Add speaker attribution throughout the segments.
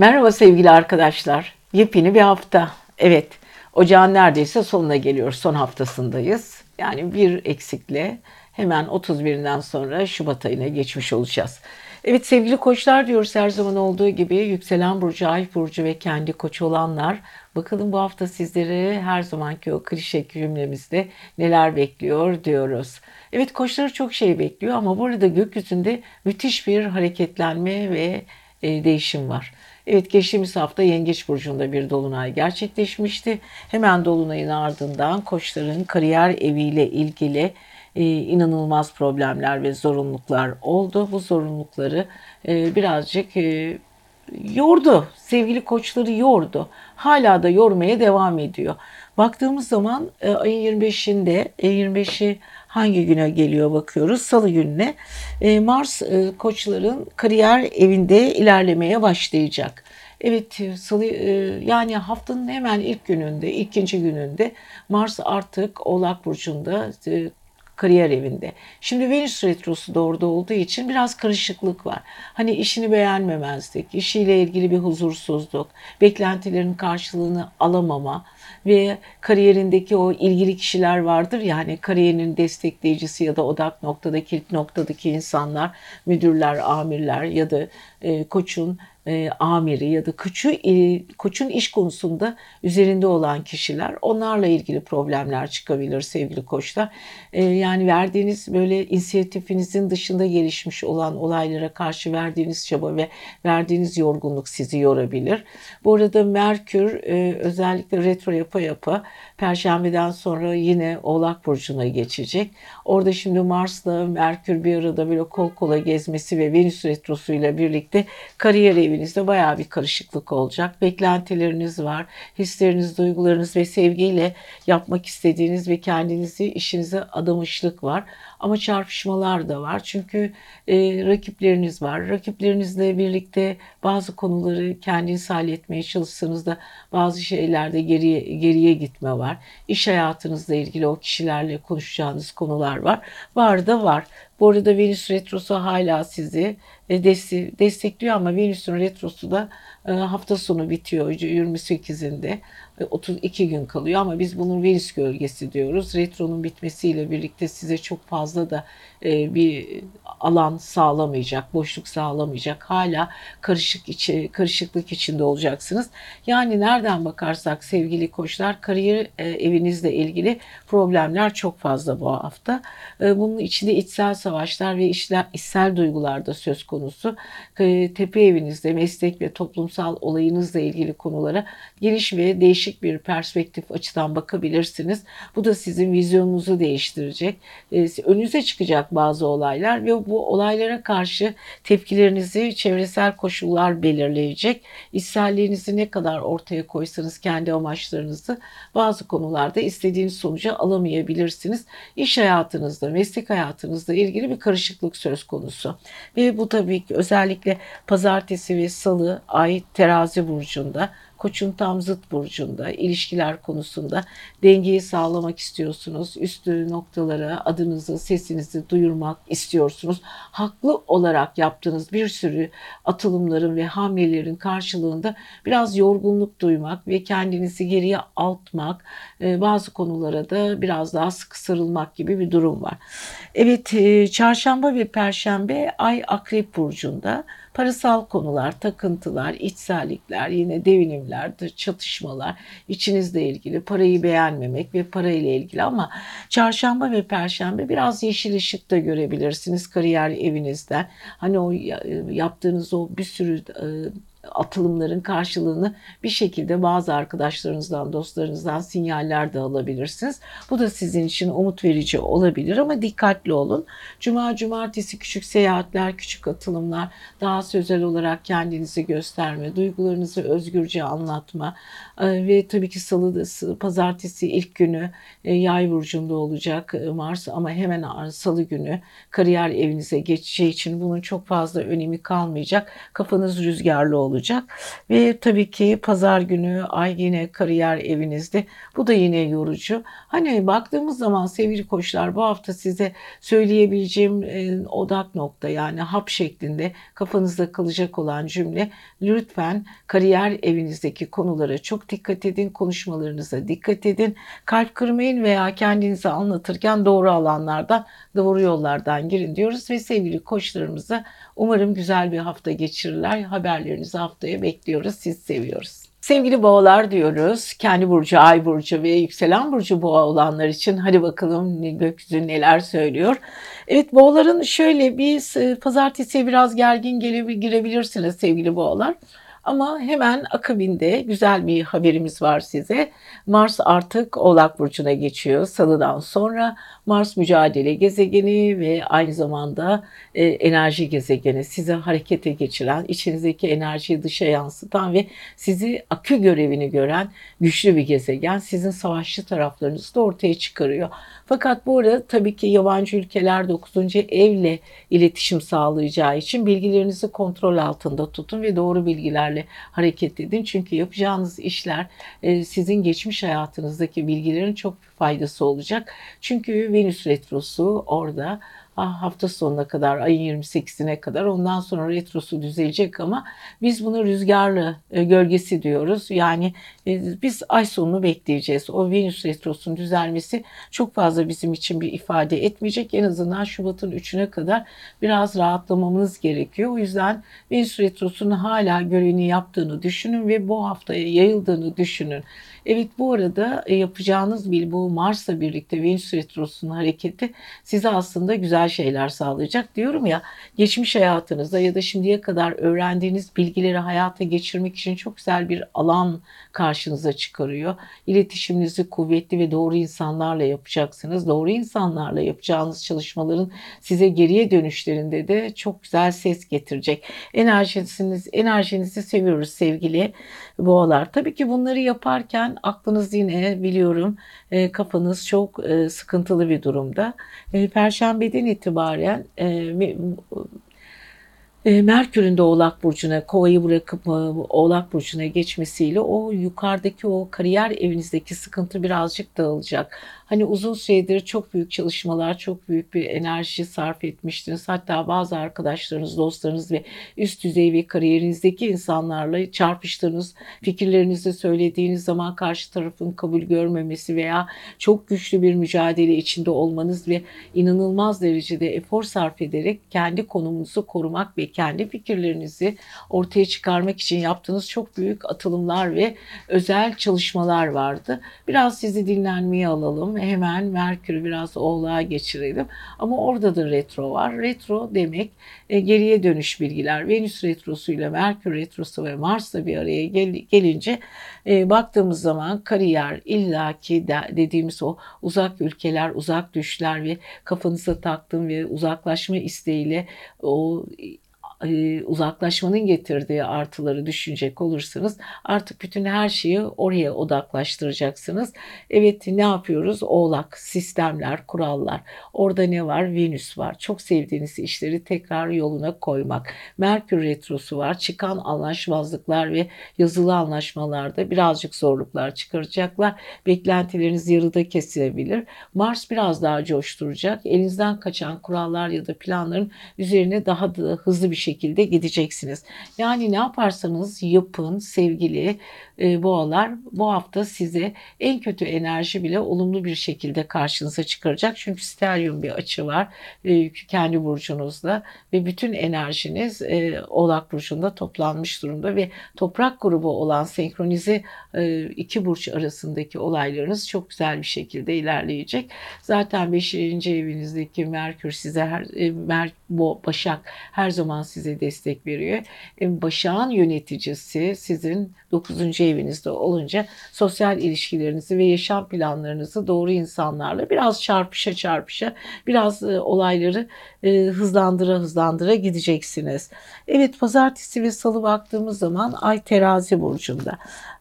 Speaker 1: Merhaba sevgili arkadaşlar. Yepyeni bir hafta. Evet, ocağın neredeyse sonuna geliyor. Son haftasındayız. Yani bir eksikle hemen 31'inden sonra Şubat ayına geçmiş olacağız. Evet sevgili koçlar diyoruz her zaman olduğu gibi yükselen burcu, ay burcu ve kendi koç olanlar. Bakalım bu hafta sizleri her zamanki o klişe cümlemizde neler bekliyor diyoruz. Evet koçları çok şey bekliyor ama burada gökyüzünde müthiş bir hareketlenme ve e, değişim var. Evet geçtiğimiz hafta Yengeç Burcu'nda bir dolunay gerçekleşmişti. Hemen dolunayın ardından koçların kariyer eviyle ilgili e, inanılmaz problemler ve zorunluluklar oldu. Bu zorunlulukları e, birazcık e, yordu. Sevgili koçları yordu. Hala da yormaya devam ediyor. Baktığımız zaman ayın 25'inde, e, 25'i hangi güne geliyor bakıyoruz. Salı gününe e, Mars e, koçların kariyer evinde ilerlemeye başlayacak. Evet salı e, yani haftanın hemen ilk gününde, ikinci gününde Mars artık Oğlak burcunda e, kariyer evinde. Şimdi Venüs retrosu da orada olduğu için biraz karışıklık var. Hani işini beğenmemezlik, işiyle ilgili bir huzursuzluk, beklentilerin karşılığını alamama ve kariyerindeki o ilgili kişiler vardır. Ya hani kariyerinin destekleyicisi ya da odak noktadaki kilit noktadaki insanlar, müdürler, amirler ya da e, koçun e, amiri ya da koçu, e, koçun iş konusunda üzerinde olan kişiler onlarla ilgili problemler çıkabilir sevgili koçlar. E, yani verdiğiniz böyle inisiyatifinizin dışında gelişmiş olan olaylara karşı verdiğiniz çaba ve verdiğiniz yorgunluk sizi yorabilir. Bu arada Merkür e, özellikle retro yapa yapa Perşembeden sonra yine Oğlak Burcu'na geçecek. Orada şimdi Mars'la Merkür bir arada böyle kol kola gezmesi ve Venüs retrosuyla birlikte kariyer evinizde baya bir karışıklık olacak. Beklentileriniz var, hisleriniz, duygularınız ve sevgiyle yapmak istediğiniz ve kendinizi işinize adamışlık var. Ama çarpışmalar da var. Çünkü e, rakipleriniz var. Rakiplerinizle birlikte bazı konuları kendiniz halletmeye çalışsanız da bazı şeylerde geriye, geriye gitme var. İş hayatınızla ilgili o kişilerle konuşacağınız konular var. Var da var. Bu arada Venüs Retrosu hala sizi e, destekliyor ama Venüs'ün Retrosu da e, hafta sonu bitiyor 28'inde. 32 gün kalıyor ama biz bunun Venüs gölgesi diyoruz. Retronun bitmesiyle birlikte size çok fazla da e, bir alan sağlamayacak, boşluk sağlamayacak. Hala karışık içi, karışıklık içinde olacaksınız. Yani nereden bakarsak sevgili koçlar kariyer e, evinizle ilgili problemler çok fazla bu hafta. E, bunun içinde içsel savaşlar ve işler, içsel duygular da söz konusu. Tepe evinizde meslek ve toplumsal olayınızla ilgili konulara geniş ve değişik bir perspektif açıdan bakabilirsiniz. Bu da sizin vizyonunuzu değiştirecek. Önünüze çıkacak bazı olaylar ve bu olaylara karşı tepkilerinizi çevresel koşullar belirleyecek. İçselliğinizi ne kadar ortaya koysanız kendi amaçlarınızı bazı konularda istediğiniz sonuca alamayabilirsiniz. İş hayatınızda, meslek hayatınızda ilgili bir karışıklık söz konusu. Ve bu tabii ki özellikle pazartesi ve salı ay terazi burcunda Koç'un tam zıt burcunda ilişkiler konusunda dengeyi sağlamak istiyorsunuz. Üstü noktalara adınızı, sesinizi duyurmak istiyorsunuz. Haklı olarak yaptığınız bir sürü atılımların ve hamlelerin karşılığında biraz yorgunluk duymak ve kendinizi geriye altmak, e, bazı konulara da biraz daha sıkı sarılmak gibi bir durum var. Evet, e, çarşamba ve perşembe ay akrep burcunda parasal konular, takıntılar, içsellikler, yine devinimler, çatışmalar, içinizle ilgili parayı beğenmemek ve parayla ilgili ama çarşamba ve perşembe biraz yeşil ışık da görebilirsiniz kariyer evinizden. Hani o yaptığınız o bir sürü atılımların karşılığını bir şekilde bazı arkadaşlarınızdan, dostlarınızdan sinyaller de alabilirsiniz. Bu da sizin için umut verici olabilir ama dikkatli olun. Cuma, cumartesi küçük seyahatler, küçük atılımlar, daha sözel olarak kendinizi gösterme, duygularınızı özgürce anlatma e, ve tabii ki salı, pazartesi ilk günü e, yay burcunda olacak e, Mars ama hemen salı günü kariyer evinize geçeceği için bunun çok fazla önemi kalmayacak. Kafanız rüzgarlı olacak olacak. Ve tabii ki pazar günü ay yine kariyer evinizde. Bu da yine yorucu. Hani baktığımız zaman sevgili koçlar bu hafta size söyleyebileceğim e, odak nokta yani hap şeklinde kafanızda kalacak olan cümle lütfen kariyer evinizdeki konulara çok dikkat edin. Konuşmalarınıza dikkat edin. Kalp kırmayın veya kendinizi anlatırken doğru alanlardan, doğru yollardan girin diyoruz ve sevgili koçlarımıza umarım güzel bir hafta geçirirler. Haberlerinizi haftaya bekliyoruz. Siz seviyoruz. Sevgili boğalar diyoruz. Kendi burcu, ay burcu ve yükselen burcu boğa olanlar için hadi bakalım gökyüzü neler söylüyor. Evet boğaların şöyle bir pazartesiye biraz gergin girebilirsiniz sevgili boğalar. Ama hemen akabinde güzel bir haberimiz var size. Mars artık Oğlak Burcu'na geçiyor salıdan sonra. Mars mücadele gezegeni ve aynı zamanda e, enerji gezegeni. Sizi harekete geçiren, içinizdeki enerjiyi dışa yansıtan ve sizi akü görevini gören güçlü bir gezegen. Sizin savaşçı taraflarınızı da ortaya çıkarıyor. Fakat bu arada tabii ki yabancı ülkeler 9. evle iletişim sağlayacağı için bilgilerinizi kontrol altında tutun ve doğru bilgilerle hareket edin. Çünkü yapacağınız işler e, sizin geçmiş hayatınızdaki bilgilerin çok faydası olacak. Çünkü Venüs Retrosu orada hafta sonuna kadar ayın 28'ine kadar ondan sonra retrosu düzelecek ama biz bunu rüzgarlı e, gölgesi diyoruz. Yani e, biz ay sonunu bekleyeceğiz. O Venüs retrosunun düzelmesi çok fazla bizim için bir ifade etmeyecek. En azından Şubat'ın 3'üne kadar biraz rahatlamamız gerekiyor. O yüzden Venüs retrosunun hala görevini yaptığını düşünün ve bu haftaya yayıldığını düşünün. Evet bu arada e, yapacağınız bir bu Mars'la birlikte Venüs Retrosu'nun hareketi size aslında güzel şeyler sağlayacak. Diyorum ya geçmiş hayatınızda ya da şimdiye kadar öğrendiğiniz bilgileri hayata geçirmek için çok güzel bir alan karşınıza çıkarıyor. İletişiminizi kuvvetli ve doğru insanlarla yapacaksınız. Doğru insanlarla yapacağınız çalışmaların size geriye dönüşlerinde de çok güzel ses getirecek. Enerjiniz, enerjinizi seviyoruz sevgili boğalar. Tabii ki bunları yaparken aklınız yine biliyorum e, kafanız çok e, sıkıntılı bir durumda. E, Perşembeden itibaren e, Merkür'ün de Oğlak Burcu'na, Kova'yı bırakıp e, Oğlak Burcu'na geçmesiyle o yukarıdaki o kariyer evinizdeki sıkıntı birazcık dağılacak. Hani uzun süredir çok büyük çalışmalar, çok büyük bir enerji sarf etmiştiniz. Hatta bazı arkadaşlarınız, dostlarınız ve üst düzey ve kariyerinizdeki insanlarla çarpıştığınız, fikirlerinizi söylediğiniz zaman karşı tarafın kabul görmemesi veya çok güçlü bir mücadele içinde olmanız ve inanılmaz derecede efor sarf ederek kendi konumunuzu korumak ve kendi fikirlerinizi ortaya çıkarmak için yaptığınız çok büyük atılımlar ve özel çalışmalar vardı. Biraz sizi dinlenmeye alalım hemen Merkür'ü biraz oğlağa geçirelim. Ama orada da retro var. Retro demek e, geriye dönüş bilgiler. Venüs retrosu ile Merkür retrosu ve Mars'la bir araya gel, gelince e, baktığımız zaman kariyer illaki de, dediğimiz o uzak ülkeler, uzak düşler ve kafanıza taktığım ve uzaklaşma isteğiyle o uzaklaşmanın getirdiği artıları düşünecek olursanız artık bütün her şeyi oraya odaklaştıracaksınız. Evet ne yapıyoruz? Oğlak, sistemler, kurallar. Orada ne var? Venüs var. Çok sevdiğiniz işleri tekrar yoluna koymak. Merkür retrosu var. Çıkan anlaşmazlıklar ve yazılı anlaşmalarda birazcık zorluklar çıkaracaklar. Beklentileriniz yarıda kesilebilir. Mars biraz daha coşturacak. Elinizden kaçan kurallar ya da planların üzerine daha da hızlı bir şekilde şekilde gideceksiniz. Yani ne yaparsanız yapın sevgili boğalar bu hafta size en kötü enerji bile olumlu bir şekilde karşınıza çıkaracak. Çünkü steryum bir açı var e, kendi burcunuzda ve bütün enerjiniz e, oğlak burcunda toplanmış durumda ve toprak grubu olan senkronize e, iki burç arasındaki olaylarınız çok güzel bir şekilde ilerleyecek. Zaten 5. evinizdeki Merkür size her e, Mer, Başak her zaman size destek veriyor. E, Başak'ın yöneticisi sizin 9. evinizde olunca sosyal ilişkilerinizi ve yaşam planlarınızı doğru insanlarla biraz çarpışa çarpışa biraz e, olayları e, hızlandıra hızlandıra gideceksiniz. Evet pazartesi ve salı baktığımız zaman ay terazi burcunda.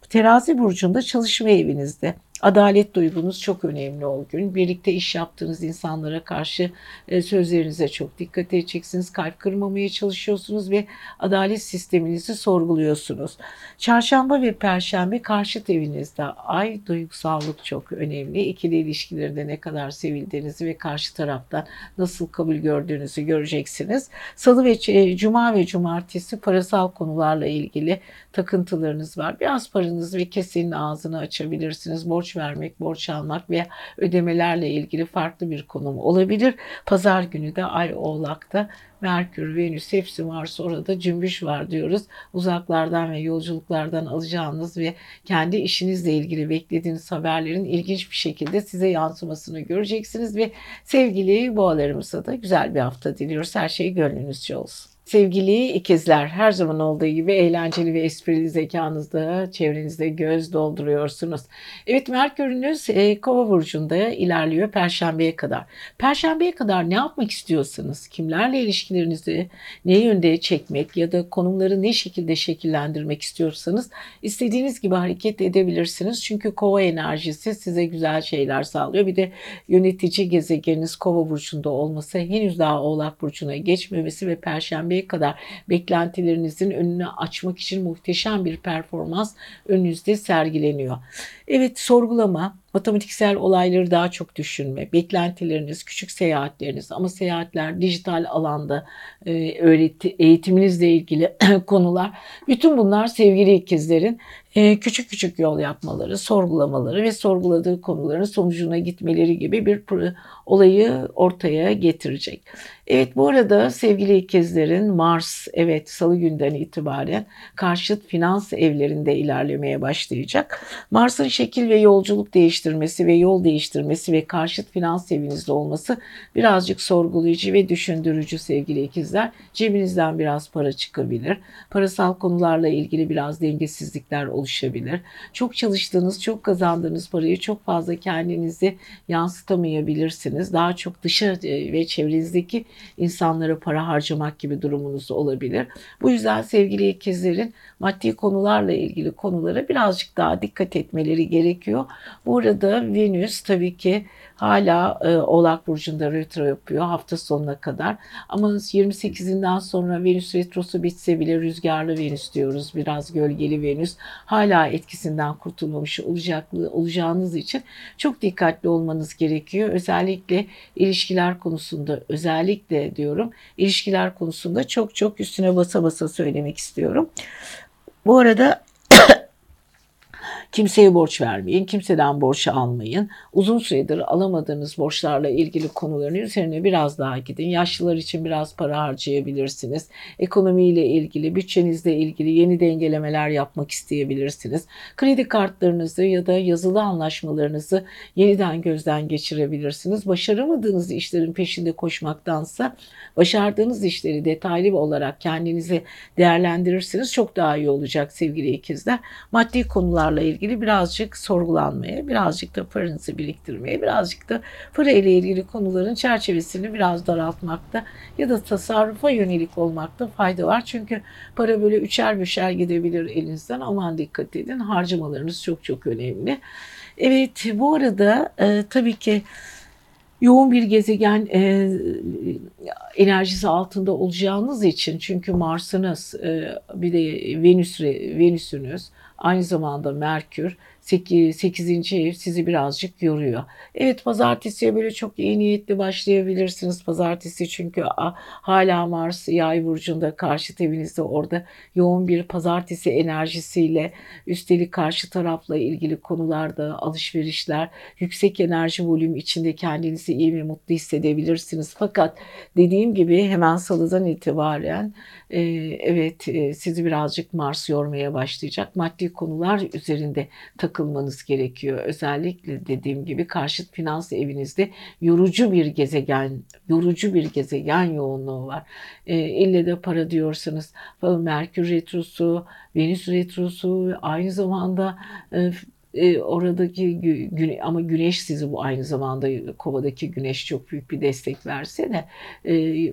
Speaker 1: Terazi burcunda çalışma evinizde. Adalet duygunuz çok önemli o gün. Birlikte iş yaptığınız insanlara karşı e, sözlerinize çok dikkat edeceksiniz. Kalp kırmamaya çalışıyorsunuz ve adalet sisteminizi sorguluyorsunuz. Çarşamba ve perşembe karşıt evinizde ay duygusallık çok önemli. İkili ilişkilerinde ne kadar sevildiğinizi ve karşı taraftan nasıl kabul gördüğünüzü göreceksiniz. Salı ve e, cuma ve cumartesi parasal konularla ilgili takıntılarınız var. Biraz paranızı ve kesenin ağzını açabilirsiniz. Borç vermek, borç almak veya ödemelerle ilgili farklı bir konum olabilir. Pazar günü de Ay Oğlak'ta Merkür, Venüs hepsi varsa orada cümbüş var diyoruz. Uzaklardan ve yolculuklardan alacağınız ve kendi işinizle ilgili beklediğiniz haberlerin ilginç bir şekilde size yansımasını göreceksiniz ve sevgili boğalarımıza da güzel bir hafta diliyoruz. Her şey gönlünüzce olsun. Sevgili ikizler, her zaman olduğu gibi eğlenceli ve esprili zekanızda çevrenizde göz dolduruyorsunuz. Evet Merkür'ünüz e, Kova burcunda ilerliyor Perşembeye kadar. Perşembeye kadar ne yapmak istiyorsanız, kimlerle ilişkilerinizi ne yönde çekmek ya da konumları ne şekilde şekillendirmek istiyorsanız istediğiniz gibi hareket edebilirsiniz. Çünkü Kova enerjisi size güzel şeyler sağlıyor. Bir de yönetici gezegeniniz Kova burcunda olması henüz daha Oğlak burcuna geçmemesi ve Perşembe seviyeye kadar beklentilerinizin önünü açmak için muhteşem bir performans önünüzde sergileniyor. Evet sorgulama, matematiksel olayları daha çok düşünme, beklentileriniz, küçük seyahatleriniz ama seyahatler dijital alanda e, öğreti, eğitiminizle ilgili konular. Bütün bunlar sevgili ikizlerin e, küçük küçük yol yapmaları, sorgulamaları ve sorguladığı konuların sonucuna gitmeleri gibi bir olayı ortaya getirecek. Evet bu arada sevgili ikizlerin Mars evet salı günden itibaren karşıt finans evlerinde ilerlemeye başlayacak. Mars'ın şekil ve yolculuk değiştirmesi ve yol değiştirmesi ve karşıt finans evinizde olması birazcık sorgulayıcı ve düşündürücü sevgili ikizler. Cebinizden biraz para çıkabilir. Parasal konularla ilgili biraz dengesizlikler oluşabilir. Çok çalıştığınız, çok kazandığınız parayı çok fazla kendinizi yansıtamayabilirsiniz. Daha çok dışa e, ve çevrenizdeki insanlara para harcamak gibi durumunuz olabilir. Bu yüzden sevgili ikizlerin maddi konularla ilgili konulara birazcık daha dikkat etmeleri gerekiyor. Burada Venüs tabii ki hala e, Oğlak Burcu'nda retro yapıyor hafta sonuna kadar. Ama 28'inden sonra Venüs retrosu bitse bile rüzgarlı Venüs diyoruz. Biraz gölgeli Venüs. Hala etkisinden kurtulmamış olacaklı, olacağınız için çok dikkatli olmanız gerekiyor. Özellikle ilişkiler konusunda özellikle diyorum ilişkiler konusunda çok çok üstüne basa basa söylemek istiyorum. Bu arada Kimseye borç vermeyin, kimseden borç almayın. Uzun süredir alamadığınız borçlarla ilgili konuların üzerine biraz daha gidin. Yaşlılar için biraz para harcayabilirsiniz. Ekonomiyle ilgili, bütçenizle ilgili yeni dengelemeler yapmak isteyebilirsiniz. Kredi kartlarınızı ya da yazılı anlaşmalarınızı yeniden gözden geçirebilirsiniz. Başaramadığınız işlerin peşinde koşmaktansa başardığınız işleri detaylı olarak kendinizi değerlendirirsiniz çok daha iyi olacak sevgili ikizler. Maddi konularla ilgili ilgili birazcık sorgulanmaya, birazcık da paranızı biriktirmeye, birazcık da para ile ilgili konuların çerçevesini biraz daraltmakta ya da tasarrufa yönelik olmakta fayda var. Çünkü para böyle üçer beşer gidebilir elinizden. Aman dikkat edin. Harcamalarınız çok çok önemli. Evet bu arada e, tabii ki yoğun bir gezegen e, enerjisi altında olacağınız için çünkü Mars'ınız e, bir de Venüs Venüs'ünüz Aynı zamanda Merkür 8. ev sizi birazcık yoruyor. Evet pazartesiye böyle çok iyi niyetli başlayabilirsiniz. Pazartesi çünkü hala Mars yay burcunda karşı evinizde orada yoğun bir pazartesi enerjisiyle üstelik karşı tarafla ilgili konularda alışverişler, yüksek enerji volüm içinde kendinizi iyi ve mutlu hissedebilirsiniz. Fakat dediğim gibi hemen salıdan itibaren e, evet e, sizi birazcık Mars yormaya başlayacak. Maddi konular üzerinde takılmanız gerekiyor. Özellikle dediğim gibi karşıt finans evinizde yorucu bir gezegen, yorucu bir gezegen yoğunluğu var. E, ille de para diyorsanız Merkür retrosu, Venüs retrosu, aynı zamanda e, e, oradaki güne, ama güneş sizi bu aynı zamanda kovadaki güneş çok büyük bir destek verse de e,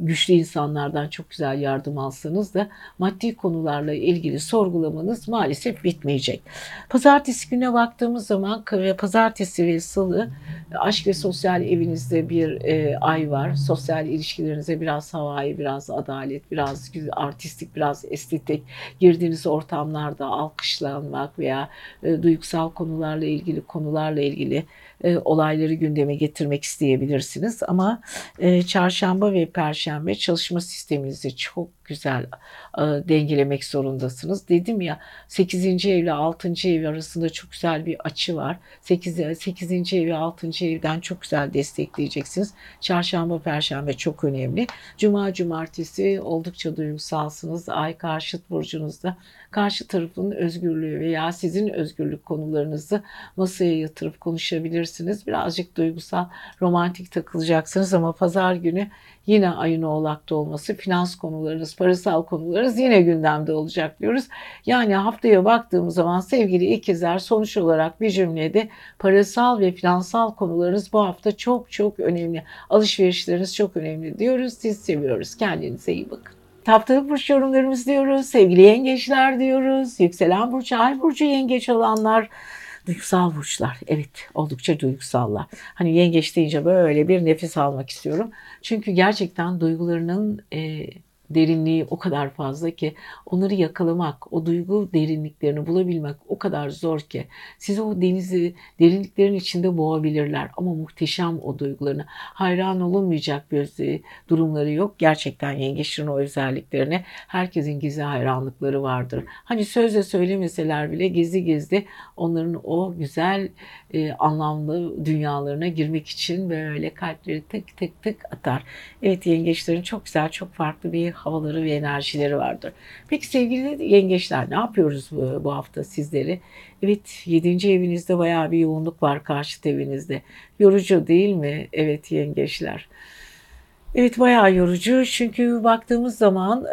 Speaker 1: güçlü insanlardan çok güzel yardım alsanız da maddi konularla ilgili sorgulamanız maalesef bitmeyecek. Pazartesi güne baktığımız zaman ve pazartesi ve salı aşk ve sosyal evinizde bir e, ay var. Sosyal ilişkilerinize biraz havai, biraz adalet, biraz artistik, biraz estetik girdiğiniz ortamlarda alkışlanmak veya e, duygusal konularla ilgili konularla ilgili e, olayları gündeme getirmek isteyebilirsiniz. Ama e, çarşamba ve perşembe çalışma sisteminizi çok güzel e, dengelemek zorundasınız. Dedim ya 8. evle 6. ev arasında çok güzel bir açı var. 8. 8. evi 6. evden çok güzel destekleyeceksiniz. Çarşamba, perşembe çok önemli. Cuma, cumartesi oldukça duygusalsınız. Ay karşıt burcunuzda karşı tarafın özgürlüğü veya sizin özgürlük konularınızı masaya yatırıp konuşabilirsiniz. Birazcık duygusal, romantik takılacaksınız ama pazar günü yine ayın oğlakta olması, finans konularınız, parasal konularınız yine gündemde olacak diyoruz. Yani haftaya baktığımız zaman sevgili ikizler sonuç olarak bir cümlede parasal ve finansal konularınız bu hafta çok çok önemli. Alışverişleriniz çok önemli diyoruz. Siz seviyoruz. Kendinize iyi bakın. Haftalık burç yorumlarımız diyoruz. Sevgili yengeçler diyoruz. Yükselen burç, ay burcu yengeç olanlar. Duygusal burçlar. Evet oldukça duygusallar. Hani yengeç deyince böyle bir nefes almak istiyorum. Çünkü gerçekten duygularının e, derinliği o kadar fazla ki onları yakalamak, o duygu derinliklerini bulabilmek o kadar zor ki sizi o denizi derinliklerin içinde boğabilirler ama muhteşem o duygularını hayran olunmayacak bir durumları yok. Gerçekten yengeçlerin o özelliklerine herkesin gizli hayranlıkları vardır. Hani sözle söylemeseler bile gizli gizli onların o güzel e, anlamlı dünyalarına girmek için böyle kalpleri tık tık tık atar. Evet yengeçlerin çok güzel, çok farklı bir havaları ve enerjileri vardır. Peki sevgili yengeçler ne yapıyoruz bu, bu hafta sizleri? Evet 7. evinizde bayağı bir yoğunluk var karşıt evinizde. Yorucu değil mi? Evet yengeçler. Evet bayağı yorucu çünkü baktığımız zaman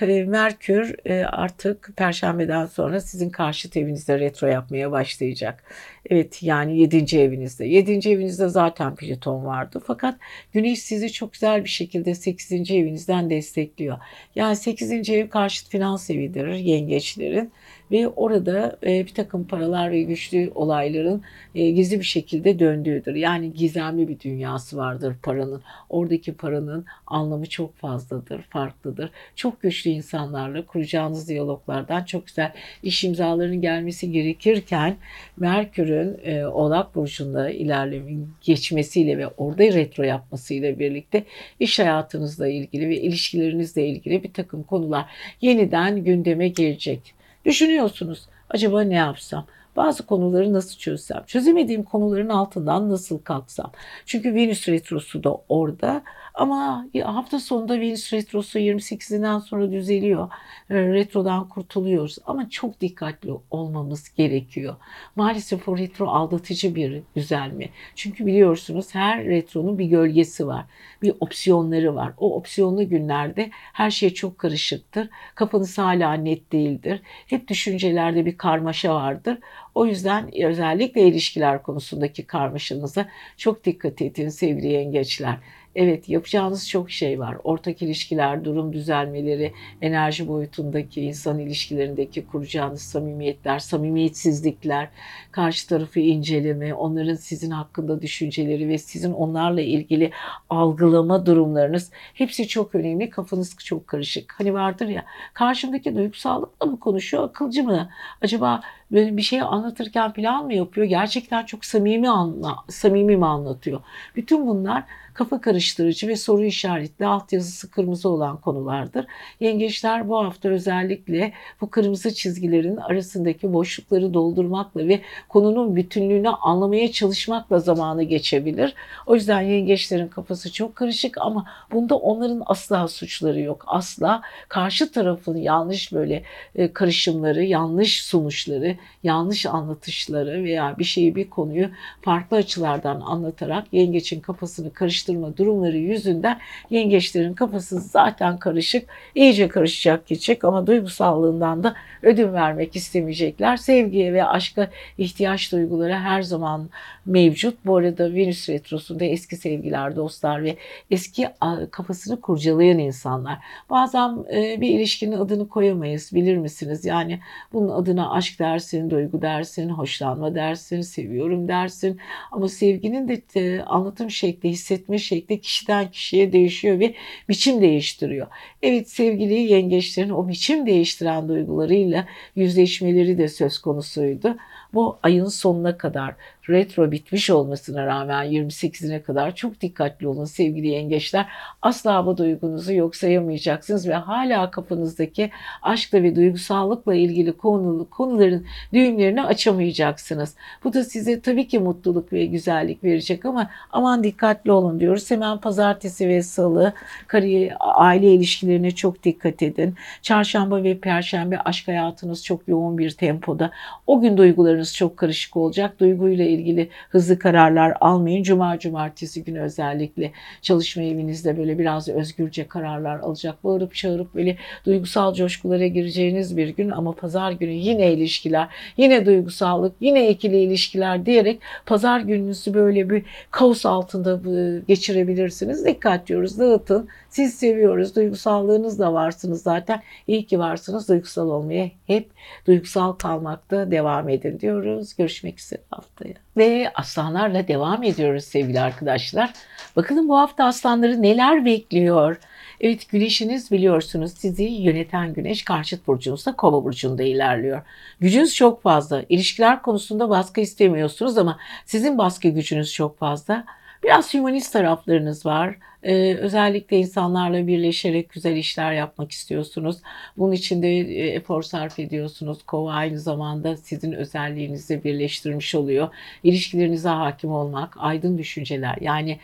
Speaker 1: e, Merkür e, artık Perşembeden sonra sizin karşıt evinizde retro yapmaya başlayacak. Evet yani 7. evinizde. 7. evinizde zaten Plüton vardı. Fakat Güneş sizi çok güzel bir şekilde 8. evinizden destekliyor. Yani 8. ev karşıt finans evidir yengeçlerin ve orada e, bir takım paralar ve güçlü olayların e, gizli bir şekilde döndüğüdür. Yani gizemli bir dünyası vardır paranın. Oradaki paranın anlamı çok fazladır, farklıdır. Çok güçlü insanlarla kuracağınız diyaloglardan çok güzel iş imzalarının gelmesi gerekirken Merkür'ün e, Oğlak Burcu'nda ilerleme geçmesiyle ve orada retro yapmasıyla birlikte iş hayatınızla ilgili ve ilişkilerinizle ilgili bir takım konular yeniden gündeme gelecek. Düşünüyorsunuz acaba ne yapsam? Bazı konuları nasıl çözsem? Çözemediğim konuların altından nasıl kalksam? Çünkü Venüs retrosu da orada ama hafta sonunda Venüs retrosu 28'inden sonra düzeliyor. Ee, retrodan kurtuluyoruz ama çok dikkatli olmamız gerekiyor. Maalesef o retro aldatıcı bir düzelme. Çünkü biliyorsunuz her retronun bir gölgesi var. Bir opsiyonları var. O opsiyonlu günlerde her şey çok karışıktır. Kafanız hala net değildir. Hep düşüncelerde bir karmaşa vardır. O yüzden özellikle ilişkiler konusundaki karmaşanıza çok dikkat edin sevgili yengeçler. Evet yapacağınız çok şey var. Ortak ilişkiler, durum düzelmeleri, enerji boyutundaki insan ilişkilerindeki kuracağınız samimiyetler, samimiyetsizlikler, karşı tarafı inceleme, onların sizin hakkında düşünceleri ve sizin onlarla ilgili algılama durumlarınız hepsi çok önemli. Kafanız çok karışık. Hani vardır ya karşımdaki duygusallıkla mı konuşuyor, akılcı mı? Acaba böyle bir şey anlatırken plan mı yapıyor? Gerçekten çok samimi anla, samimi mi anlatıyor? Bütün bunlar kafa karıştırıcı ve soru işaretli altyazısı kırmızı olan konulardır. Yengeçler bu hafta özellikle bu kırmızı çizgilerin arasındaki boşlukları doldurmakla ve konunun bütünlüğünü anlamaya çalışmakla zamanı geçebilir. O yüzden yengeçlerin kafası çok karışık ama bunda onların asla suçları yok. Asla karşı tarafın yanlış böyle e, karışımları, yanlış sonuçları, yanlış anlatışları veya bir şeyi bir konuyu farklı açılardan anlatarak yengeçin kafasını karıştırma durumları yüzünden yengeçlerin kafası zaten karışık, iyice karışacak gidecek ama duygusallığından da ödün vermek istemeyecekler. Sevgiye ve aşka ihtiyaç duyguları her zaman mevcut. Bu arada Venüs Retrosu'nda eski sevgiler, dostlar ve eski kafasını kurcalayan insanlar. Bazen e, bir ilişkinin adını koyamayız bilir misiniz? Yani bunun adına aşk dersin, duygu dersin, hoşlanma dersin, seviyorum dersin. Ama sevginin de e, anlatım şekli, hissetme şekli kişiden kişiye değişiyor ve biçim değiştiriyor. Evet sevgili yengeçlerin o biçim değiştiren duygularıyla yüzleşmeleri de söz konusuydu. Bu ayın sonuna kadar retro bitmiş olmasına rağmen 28'ine kadar çok dikkatli olun sevgili yengeçler. Asla bu duygunuzu yok sayamayacaksınız ve hala kafanızdaki aşkla ve duygusallıkla ilgili konu, konuların düğümlerini açamayacaksınız. Bu da size tabii ki mutluluk ve güzellik verecek ama aman dikkatli olun diyoruz. Hemen pazartesi ve salı kariyer, aile ilişkilerine çok dikkat edin. Çarşamba ve perşembe aşk hayatınız çok yoğun bir tempoda. O gün duygularınız çok karışık olacak. Duyguyla ilgili hızlı kararlar almayın. Cuma cumartesi günü özellikle çalışma evinizde böyle biraz özgürce kararlar alacak. Bağırıp çağırıp böyle duygusal coşkulara gireceğiniz bir gün ama pazar günü yine ilişkiler, yine duygusallık, yine ikili ilişkiler diyerek pazar gününüzü böyle bir kaos altında geçirebilirsiniz. Dikkat diyoruz, dağıtın. Siz seviyoruz, duygusallığınız da varsınız zaten. İyi ki varsınız. Duygusal olmaya hep duygusal kalmakta devam edin diyoruz. Görüşmek üzere haftaya. Ve aslanlarla devam ediyoruz sevgili arkadaşlar. Bakalım bu hafta aslanları neler bekliyor? Evet güneşiniz biliyorsunuz sizi yöneten güneş karşıt burcunuzda kova burcunda ilerliyor. Gücünüz çok fazla. İlişkiler konusunda baskı istemiyorsunuz ama sizin baskı gücünüz çok fazla. Biraz humanist taraflarınız var. Ee, özellikle insanlarla birleşerek güzel işler yapmak istiyorsunuz. Bunun için de e, efor sarf ediyorsunuz. Kova aynı zamanda sizin özelliğinizi birleştirmiş oluyor. İlişkilerinize hakim olmak, aydın düşünceler yani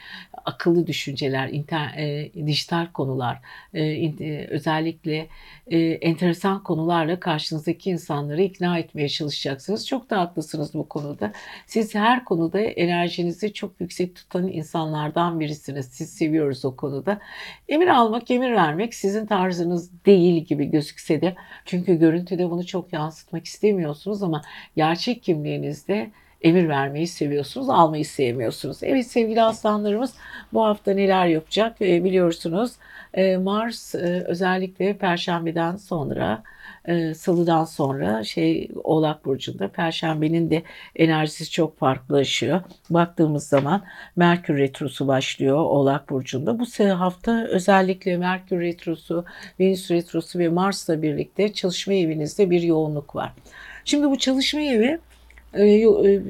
Speaker 1: akıllı düşünceler, inter, e, dijital konular, e, e, özellikle e, enteresan konularla karşınızdaki insanları ikna etmeye çalışacaksınız. Çok da haklısınız bu konuda. Siz her konuda enerjinizi çok yüksek tutan insanlardan birisiniz. Siz seviyoruz o konuda. Emir almak, emir vermek sizin tarzınız değil gibi gözükse de çünkü görüntüde bunu çok yansıtmak istemiyorsunuz ama gerçek kimliğinizde emir vermeyi seviyorsunuz, almayı sevmiyorsunuz. Evet sevgili aslanlarımız bu hafta neler yapacak e, biliyorsunuz. E, Mars e, özellikle Perşembeden sonra e, Salıdan sonra şey Oğlak Burcu'nda Perşembenin de enerjisi çok farklılaşıyor. Baktığımız zaman Merkür Retrosu başlıyor Oğlak Burcu'nda. Bu hafta özellikle Merkür Retrosu, Venüs Retrosu ve Mars'la birlikte çalışma evinizde bir yoğunluk var. Şimdi bu çalışma evi ee,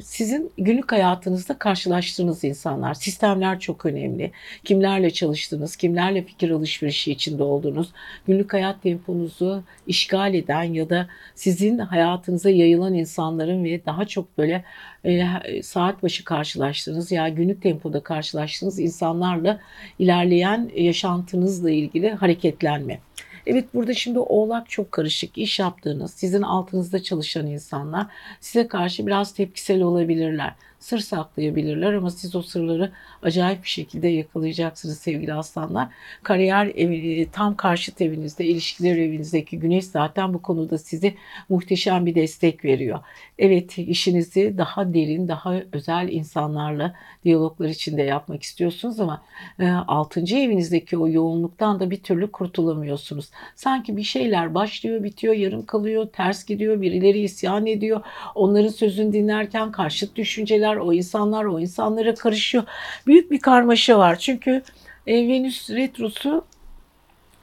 Speaker 1: sizin günlük hayatınızda karşılaştığınız insanlar, sistemler çok önemli. Kimlerle çalıştınız, kimlerle fikir alışverişi içinde oldunuz, günlük hayat temponuzu işgal eden ya da sizin hayatınıza yayılan insanların ve daha çok böyle e, saat başı karşılaştığınız ya günlük tempoda karşılaştığınız insanlarla ilerleyen yaşantınızla ilgili hareketlenme. Evet burada şimdi oğlak çok karışık. İş yaptığınız, sizin altınızda çalışan insanlar size karşı biraz tepkisel olabilirler sır saklayabilirler ama siz o sırları acayip bir şekilde yakalayacaksınız sevgili aslanlar. Kariyer evi, tam karşıt evinizde, ilişkiler evinizdeki güneş zaten bu konuda size muhteşem bir destek veriyor. Evet işinizi daha derin, daha özel insanlarla diyaloglar içinde yapmak istiyorsunuz ama e, 6. evinizdeki o yoğunluktan da bir türlü kurtulamıyorsunuz. Sanki bir şeyler başlıyor, bitiyor, yarım kalıyor, ters gidiyor, birileri isyan ediyor. Onların sözünü dinlerken karşıt düşünceler kişiler, o insanlar o insanlara karışıyor. Büyük bir karmaşa var. Çünkü e, Venüs retrosu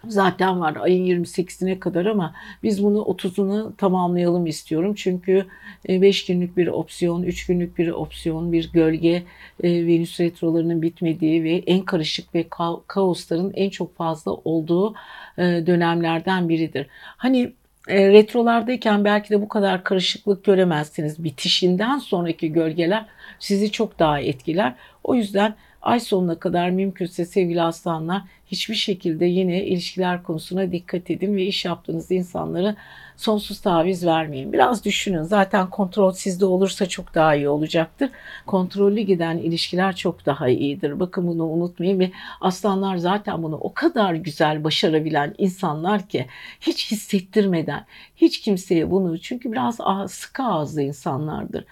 Speaker 1: zaten var ayın 28'ine kadar ama biz bunu 30'unu tamamlayalım istiyorum. Çünkü 5 e, günlük bir opsiyon, 3 günlük bir opsiyon, bir gölge e, Venüs retrolarının bitmediği ve en karışık ve kaosların en çok fazla olduğu e, dönemlerden biridir. Hani e, retrolardayken belki de bu kadar karışıklık göremezsiniz. Bitişinden sonraki gölgeler sizi çok daha etkiler. O yüzden Ay sonuna kadar mümkünse sevgili aslanlar hiçbir şekilde yine ilişkiler konusuna dikkat edin ve iş yaptığınız insanları sonsuz taviz vermeyin. Biraz düşünün. Zaten kontrol sizde olursa çok daha iyi olacaktır. Kontrollü giden ilişkiler çok daha iyidir. Bakın bunu unutmayın ve aslanlar zaten bunu o kadar güzel başarabilen insanlar ki hiç hissettirmeden hiç kimseye bunu çünkü biraz sıkı ağızlı insanlardır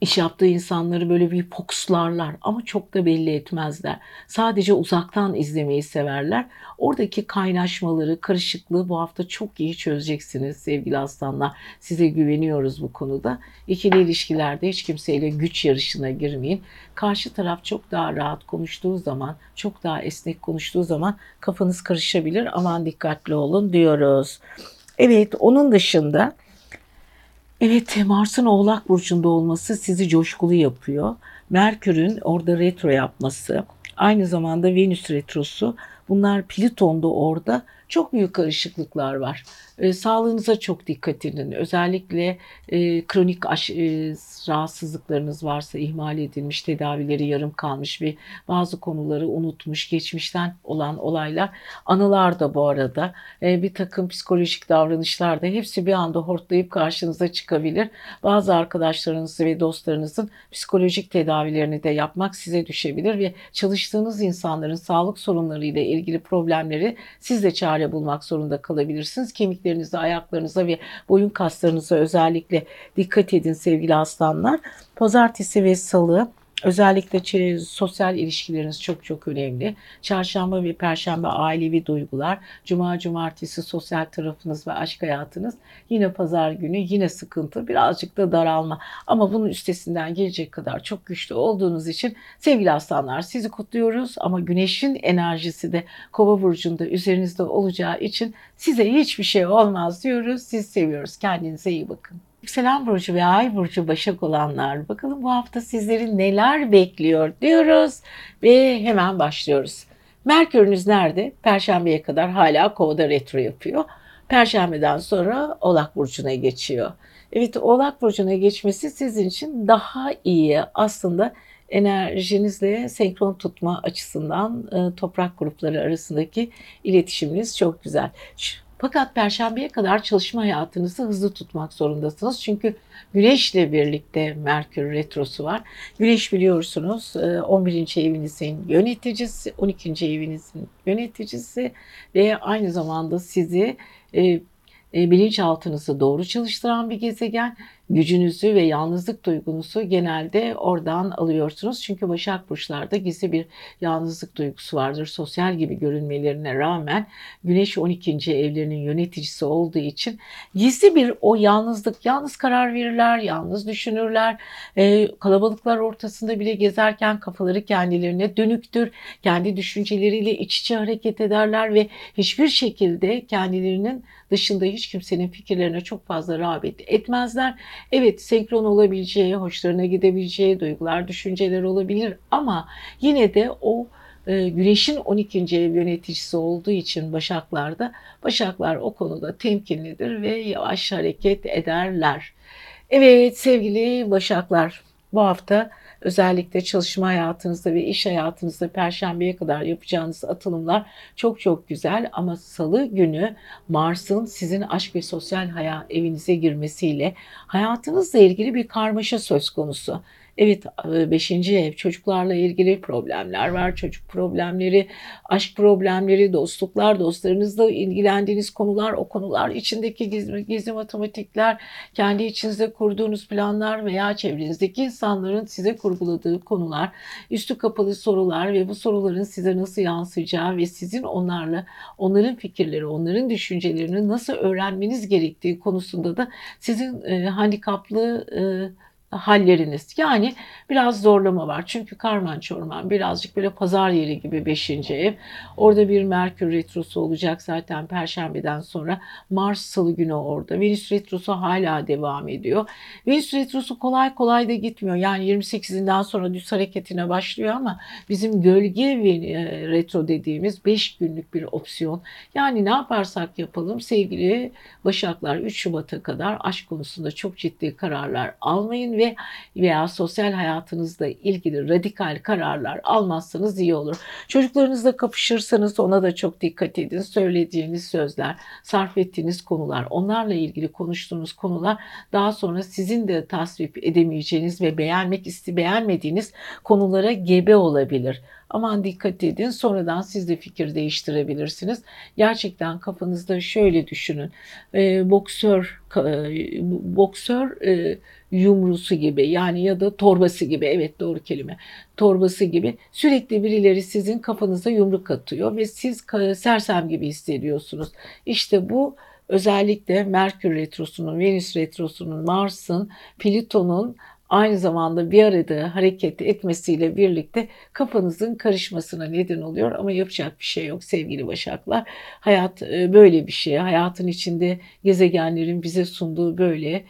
Speaker 1: iş yaptığı insanları böyle bir fokuslarlar ama çok da belli etmezler. Sadece uzaktan izlemeyi severler. Oradaki kaynaşmaları, karışıklığı bu hafta çok iyi çözeceksiniz sevgili aslanlar. Size güveniyoruz bu konuda. İkili ilişkilerde hiç kimseyle güç yarışına girmeyin. Karşı taraf çok daha rahat konuştuğu zaman, çok daha esnek konuştuğu zaman kafanız karışabilir. Aman dikkatli olun diyoruz. Evet, onun dışında Evet, Mars'ın Oğlak Burcu'nda olması sizi coşkulu yapıyor. Merkür'ün orada retro yapması, aynı zamanda Venüs retrosu bunlar Plüton'da orada çok büyük karışıklıklar var. E, sağlığınıza çok dikkat edin. Özellikle e, kronik aş, e, rahatsızlıklarınız varsa ihmal edilmiş, tedavileri yarım kalmış ve bazı konuları unutmuş, geçmişten olan olaylar. Anılar da bu arada e, bir takım psikolojik davranışlar da hepsi bir anda hortlayıp karşınıza çıkabilir. Bazı arkadaşlarınız ve dostlarınızın psikolojik tedavilerini de yapmak size düşebilir ve çalıştığınız insanların sağlık sorunlarıyla ilgili problemleri siz de çare bulmak zorunda kalabilirsiniz. Kemikleri bileklerinize, ayaklarınıza ve boyun kaslarınıza özellikle dikkat edin sevgili aslanlar. Pazartesi ve salı Özellikle sosyal ilişkileriniz çok çok önemli. Çarşamba ve perşembe ailevi duygular, cuma cumartesi sosyal tarafınız ve aşk hayatınız, yine pazar günü yine sıkıntı, birazcık da daralma. Ama bunun üstesinden gelecek kadar çok güçlü olduğunuz için sevgili aslanlar sizi kutluyoruz ama güneşin enerjisi de kova burcunda üzerinizde olacağı için size hiçbir şey olmaz diyoruz. Sizi seviyoruz. Kendinize iyi bakın. Yükselen burcu ve ay burcu başak olanlar bakalım bu hafta sizleri neler bekliyor diyoruz ve hemen başlıyoruz. Merkürünüz nerede? Perşembeye kadar hala kovada retro yapıyor. Perşembeden sonra Oğlak Burcu'na geçiyor. Evet Oğlak Burcu'na geçmesi sizin için daha iyi aslında enerjinizle senkron tutma açısından e, toprak grupları arasındaki iletişiminiz çok güzel. Fakat perşembeye kadar çalışma hayatınızı hızlı tutmak zorundasınız. Çünkü Güneşle birlikte Merkür retrosu var. Güneş biliyorsunuz 11. E, evinizin yöneticisi, 12. evinizin yöneticisi ve aynı zamanda sizi e, e, bilinçaltınızı doğru çalıştıran bir gezegen. Gücünüzü ve yalnızlık duygunuzu genelde oradan alıyorsunuz. Çünkü Başak Burçlarda gizli bir yalnızlık duygusu vardır. Sosyal gibi görünmelerine rağmen Güneş 12. evlerinin yöneticisi olduğu için gizli bir o yalnızlık, yalnız karar verirler, yalnız düşünürler. E, kalabalıklar ortasında bile gezerken kafaları kendilerine dönüktür. Kendi düşünceleriyle iç içe hareket ederler ve hiçbir şekilde kendilerinin dışında hiç kimsenin fikirlerine çok fazla rağbet etmezler. Evet senkron olabileceği, hoşlarına gidebileceği duygular, düşünceler olabilir ama yine de o e, Güneş'in 12. ev yöneticisi olduğu için Başaklar'da Başaklar o konuda temkinlidir ve yavaş hareket ederler. Evet sevgili Başaklar bu hafta özellikle çalışma hayatınızda ve iş hayatınızda perşembeye kadar yapacağınız atılımlar çok çok güzel ama salı günü Mars'ın sizin aşk ve sosyal hayat evinize girmesiyle hayatınızla ilgili bir karmaşa söz konusu. Evet beşinci ev çocuklarla ilgili problemler var. Çocuk problemleri, aşk problemleri, dostluklar, dostlarınızla ilgilendiğiniz konular, o konular içindeki gizli, gizli matematikler, kendi içinizde kurduğunuz planlar veya çevrenizdeki insanların size kurguladığı konular, üstü kapalı sorular ve bu soruların size nasıl yansıyacağı ve sizin onlarla onların fikirleri, onların düşüncelerini nasıl öğrenmeniz gerektiği konusunda da sizin e, handikaplı e, halleriniz. Yani biraz zorlama var. Çünkü Karman Çorman birazcık böyle pazar yeri gibi 5. ev. Orada bir Merkür Retrosu olacak zaten Perşembeden sonra. Mars Salı günü orada. Venüs Retrosu hala devam ediyor. Venüs Retrosu kolay kolay da gitmiyor. Yani 28'inden sonra düz hareketine başlıyor ama bizim gölge e, retro dediğimiz 5 günlük bir opsiyon. Yani ne yaparsak yapalım sevgili Başaklar 3 Şubat'a kadar aşk konusunda çok ciddi kararlar almayın ve veya sosyal hayatınızla ilgili radikal kararlar almazsanız iyi olur. Çocuklarınızla kapışırsanız ona da çok dikkat edin. Söylediğiniz sözler, sarf ettiğiniz konular, onlarla ilgili konuştuğunuz konular daha sonra sizin de tasvip edemeyeceğiniz ve beğenmek iste beğenmediğiniz konulara gebe olabilir. Aman dikkat edin sonradan siz de fikir değiştirebilirsiniz. Gerçekten kafanızda şöyle düşünün. E, boksör e, boksör e, yumrusu gibi yani ya da torbası gibi evet doğru kelime torbası gibi sürekli birileri sizin kafanıza yumruk atıyor ve siz sersem gibi hissediyorsunuz. İşte bu özellikle Merkür Retrosu'nun, Venüs Retrosu'nun, Mars'ın, Plüton'un aynı zamanda bir arada hareket etmesiyle birlikte kafanızın karışmasına neden oluyor ama yapacak bir şey yok sevgili Başaklar. Hayat e, böyle bir şey. Hayatın içinde gezegenlerin bize sunduğu böyle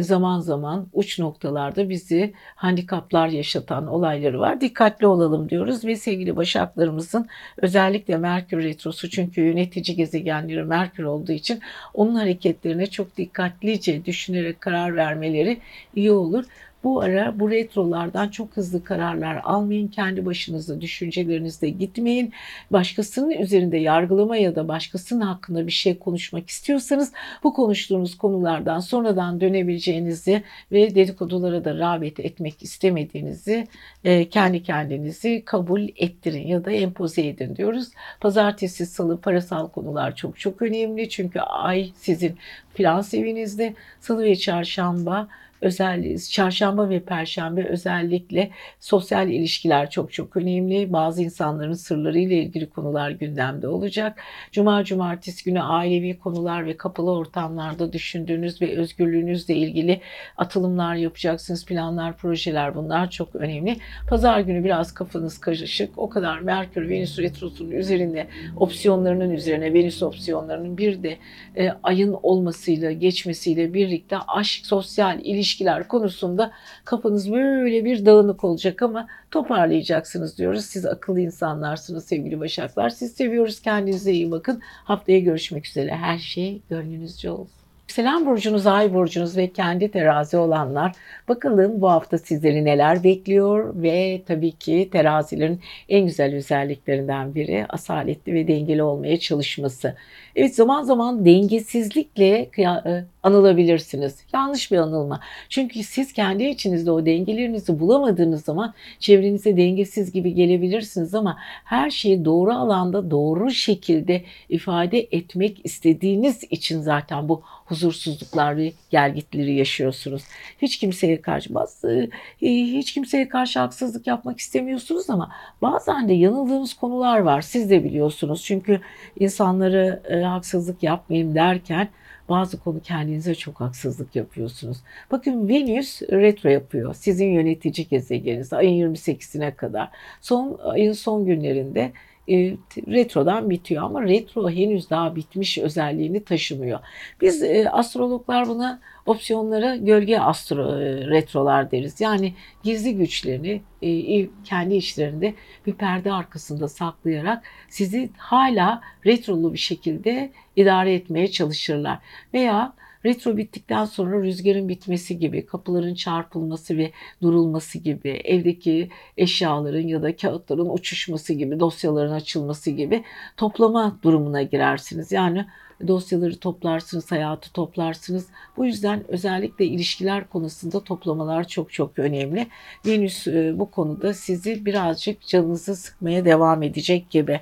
Speaker 1: zaman zaman uç noktalarda bizi handikaplar yaşatan olayları var. Dikkatli olalım diyoruz ve sevgili Başaklarımızın özellikle Merkür Retrosu çünkü yönetici gezegenleri Merkür olduğu için onun hareketlerine çok dikkatlice düşünerek karar vermeleri iyi olur. Bu ara bu retrolardan çok hızlı kararlar almayın. Kendi başınıza düşüncelerinizde gitmeyin. Başkasının üzerinde yargılama ya da başkasının hakkında bir şey konuşmak istiyorsanız bu konuştuğunuz konulardan sonradan dönebileceğinizi ve dedikodulara da rağbet etmek istemediğinizi e, kendi kendinizi kabul ettirin ya da empoze edin diyoruz. Pazartesi, salı parasal konular çok çok önemli. Çünkü ay sizin finans evinizde salı ve çarşamba özel çarşamba ve perşembe özellikle sosyal ilişkiler çok çok önemli. Bazı insanların sırları ile ilgili konular gündemde olacak. Cuma cumartesi günü ailevi konular ve kapalı ortamlarda düşündüğünüz ve özgürlüğünüzle ilgili atılımlar yapacaksınız. Planlar, projeler bunlar çok önemli. Pazar günü biraz kafanız karışık. O kadar Merkür Venüs retrosunun üzerinde opsiyonlarının üzerine Venüs opsiyonlarının bir de e, ayın olmasıyla geçmesiyle birlikte aşk, sosyal ilişki ilişkiler konusunda kafanız böyle bir dağınık olacak ama toparlayacaksınız diyoruz. Siz akıllı insanlarsınız sevgili Başaklar. Siz seviyoruz. Kendinize iyi bakın. Haftaya görüşmek üzere. Her şey gönlünüzce olsun. Yükselen burcunuz, ay burcunuz ve kendi terazi olanlar bakalım bu hafta sizleri neler bekliyor ve tabii ki terazilerin en güzel özelliklerinden biri asaletli ve dengeli olmaya çalışması. Evet zaman zaman dengesizlikle e, anılabilirsiniz. Yanlış bir anılma. Çünkü siz kendi içinizde o dengelerinizi bulamadığınız zaman çevrenize dengesiz gibi gelebilirsiniz ama her şeyi doğru alanda doğru şekilde ifade etmek istediğiniz için zaten bu huzursuzluklar ve gelgitleri yaşıyorsunuz. Hiç kimseye karşı bazı e, hiç kimseye karşı haksızlık yapmak istemiyorsunuz ama bazen de yanıldığınız konular var. Siz de biliyorsunuz. Çünkü insanları e, haksızlık yapmayayım derken bazı konu kendinize çok haksızlık yapıyorsunuz. Bakın Venüs retro yapıyor. Sizin yönetici gezegeniniz ayın 28'ine kadar. Son ayın son günlerinde e, retrodan bitiyor ama retro henüz daha bitmiş özelliğini taşımıyor. Biz e, astrologlar buna opsiyonlara gölge astro e, retrolar deriz. Yani gizli güçlerini e, kendi işlerinde bir perde arkasında saklayarak sizi hala retrolu bir şekilde idare etmeye çalışırlar. Veya Retro bittikten sonra rüzgarın bitmesi gibi, kapıların çarpılması ve durulması gibi, evdeki eşyaların ya da kağıtların uçuşması gibi, dosyaların açılması gibi toplama durumuna girersiniz. Yani dosyaları toplarsınız, hayatı toplarsınız. Bu yüzden özellikle ilişkiler konusunda toplamalar çok çok önemli. Venüs e, bu konuda sizi birazcık canınızı sıkmaya devam edecek gibi.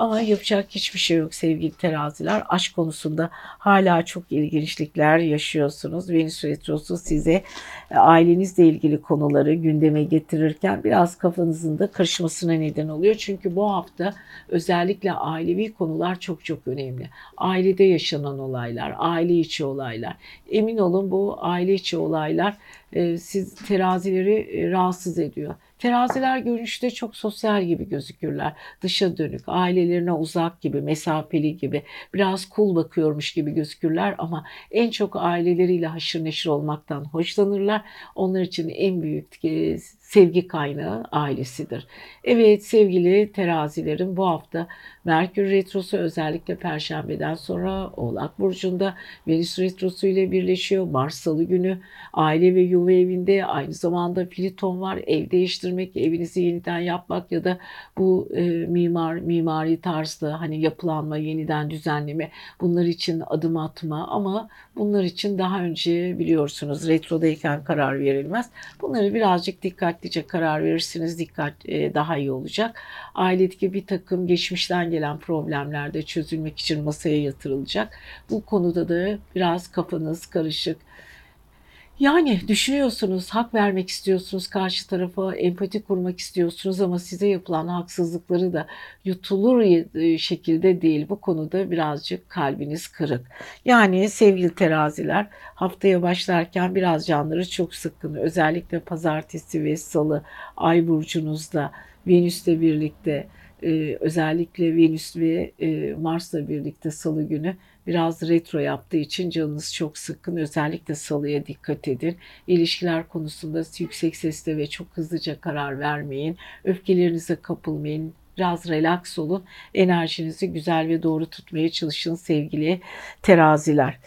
Speaker 1: Ama yapacak hiçbir şey yok sevgili teraziler. Aşk konusunda hala çok ilginçlikler yaşıyorsunuz. Venüs Retrosu size e, ailenizle ilgili konuları gündeme getirirken biraz kafanızın da karışmasına neden oluyor. Çünkü bu hafta özellikle ailevi konular çok çok önemli. Ailede yaşanan olaylar, aile içi olaylar. Emin olun bu aile içi olaylar e, siz terazileri e, rahatsız ediyor. Teraziler görünüşte çok sosyal gibi gözükürler. Dışa dönük, ailelerine uzak gibi, mesafeli gibi, biraz cool bakıyormuş gibi gözükürler ama en çok aileleriyle haşır neşir olmaktan hoşlanırlar. Onlar için en büyük e, sevgi kaynağı ailesidir. Evet sevgili terazilerin bu hafta Merkür Retrosu özellikle Perşembeden sonra Oğlak Burcu'nda Venüs Retrosu ile birleşiyor. Mars Salı günü aile ve yuva evinde aynı zamanda Pliton var. Ev değiştirmek, evinizi yeniden yapmak ya da bu e, mimar, mimari tarzda hani yapılanma, yeniden düzenleme bunlar için adım atma ama bunlar için daha önce biliyorsunuz retrodayken karar verilmez. Bunları birazcık dikkatlice karar verirsiniz. Dikkat e, daha iyi olacak. Ailedeki bir takım geçmişten gelen problemler de çözülmek için masaya yatırılacak. Bu konuda da biraz kafanız karışık. Yani düşünüyorsunuz, hak vermek istiyorsunuz, karşı tarafa empati kurmak istiyorsunuz ama size yapılan haksızlıkları da yutulur şekilde değil. Bu konuda birazcık kalbiniz kırık. Yani sevgili teraziler haftaya başlarken biraz canları çok sıkkın. Özellikle pazartesi ve salı ay burcunuzda Venüs'le birlikte e, özellikle Venüs ve e, Mars'la birlikte salı günü biraz retro yaptığı için canınız çok sıkkın. Özellikle salıya dikkat edin. İlişkiler konusunda yüksek sesle ve çok hızlıca karar vermeyin. Öfkelerinize kapılmayın. Biraz relax olun. Enerjinizi güzel ve doğru tutmaya çalışın sevgili teraziler.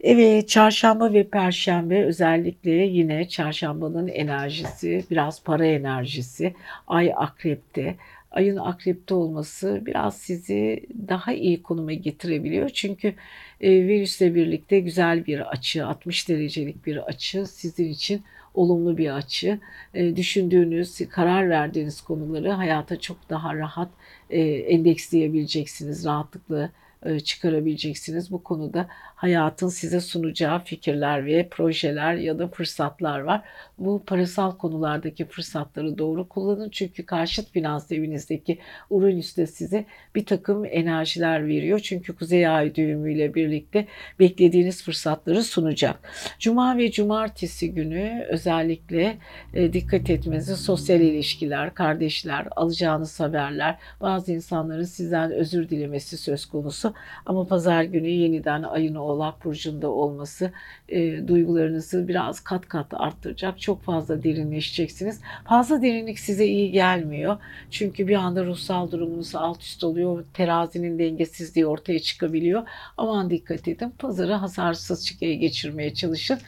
Speaker 1: Evet çarşamba ve perşembe özellikle yine çarşambanın enerjisi biraz para enerjisi. Ay akrepte ayın akrepte olması biraz sizi daha iyi konuma getirebiliyor. Çünkü e, Venüs'le birlikte güzel bir açı, 60 derecelik bir açı sizin için olumlu bir açı. E, düşündüğünüz, karar verdiğiniz konuları hayata çok daha rahat e, endeksleyebileceksiniz, rahatlıkla e, çıkarabileceksiniz. Bu konuda hayatın size sunacağı fikirler ve projeler ya da fırsatlar var. Bu parasal konulardaki fırsatları doğru kullanın. Çünkü karşıt finans evinizdeki Uranüs de size bir takım enerjiler veriyor. Çünkü Kuzey Ay düğümüyle birlikte beklediğiniz fırsatları sunacak. Cuma ve cumartesi günü özellikle e, dikkat etmenizi sosyal ilişkiler, kardeşler, alacağınız haberler, bazı insanların sizden özür dilemesi söz konusu. Ama pazar günü yeniden ayın Oğlak Burcu'nda olması e, duygularınızı biraz kat kat arttıracak. Çok fazla derinleşeceksiniz. Fazla derinlik size iyi gelmiyor. Çünkü bir anda ruhsal durumunuz alt üst oluyor. Terazinin dengesizliği ortaya çıkabiliyor. Aman dikkat edin. Pazarı hasarsız çıkaya geçirmeye çalışın.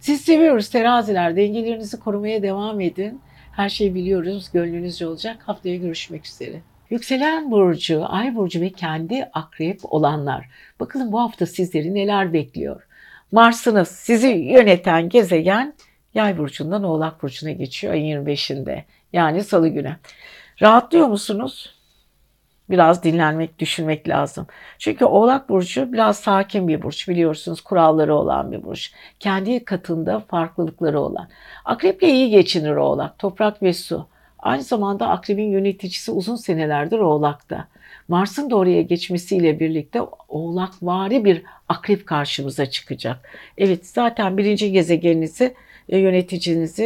Speaker 1: Siz seviyoruz teraziler. Dengelerinizi korumaya devam edin. Her şeyi biliyoruz. Gönlünüzce olacak. Haftaya görüşmek üzere. Yükselen burcu, ay burcu ve kendi akrep olanlar. Bakalım bu hafta sizleri neler bekliyor? Mars'ınız sizi yöneten gezegen yay burcundan oğlak burcuna geçiyor ayın 25'inde. Yani salı günü. Rahatlıyor musunuz? Biraz dinlenmek, düşünmek lazım. Çünkü Oğlak Burcu biraz sakin bir burç biliyorsunuz. Kuralları olan bir burç. Kendi katında farklılıkları olan. Akreple iyi geçinir Oğlak. Toprak ve su. Aynı zamanda akrebin yöneticisi uzun senelerdir Oğlak'ta. Mars'ın da oraya geçmesiyle birlikte Oğlakvari bir akrep karşımıza çıkacak. Evet zaten birinci gezegeninizi e, yöneticinizi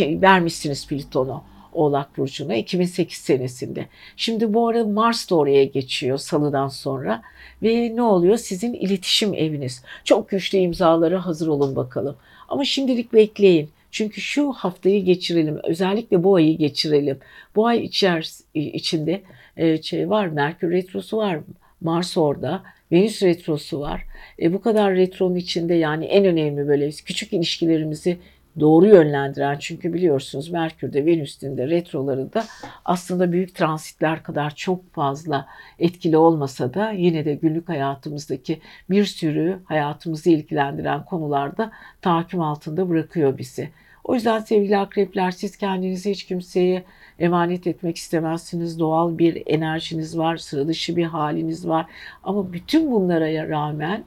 Speaker 1: e, vermişsiniz Plüton'u. Oğlak Burcu'na 2008 senesinde. Şimdi bu arada Mars da oraya geçiyor salıdan sonra. Ve ne oluyor? Sizin iletişim eviniz. Çok güçlü imzalara hazır olun bakalım. Ama şimdilik bekleyin. Çünkü şu haftayı geçirelim. Özellikle bu ayı geçirelim. Bu ay içer, içinde e, şey var. Merkür Retrosu var. Mars orada. Venüs Retrosu var. E, bu kadar retronun içinde yani en önemli böyle küçük ilişkilerimizi doğru yönlendiren çünkü biliyorsunuz Merkür'de Venüs'ün de retroları da aslında büyük transitler kadar çok fazla etkili olmasa da yine de günlük hayatımızdaki bir sürü hayatımızı ilgilendiren konularda tahakküm altında bırakıyor bizi. O yüzden sevgili akrepler siz kendinizi hiç kimseye emanet etmek istemezsiniz. Doğal bir enerjiniz var, sıra dışı bir haliniz var. Ama bütün bunlara rağmen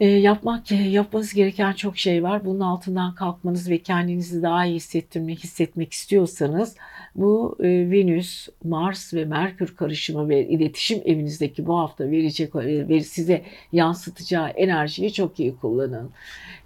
Speaker 1: e, yapmak yapmanız gereken çok şey var. Bunun altından kalkmanız ve kendinizi daha iyi hissettirmek, hissetmek istiyorsanız bu e, Venüs, Mars ve Merkür karışımı ve iletişim evinizdeki bu hafta verecek ve size yansıtacağı enerjiyi çok iyi kullanın.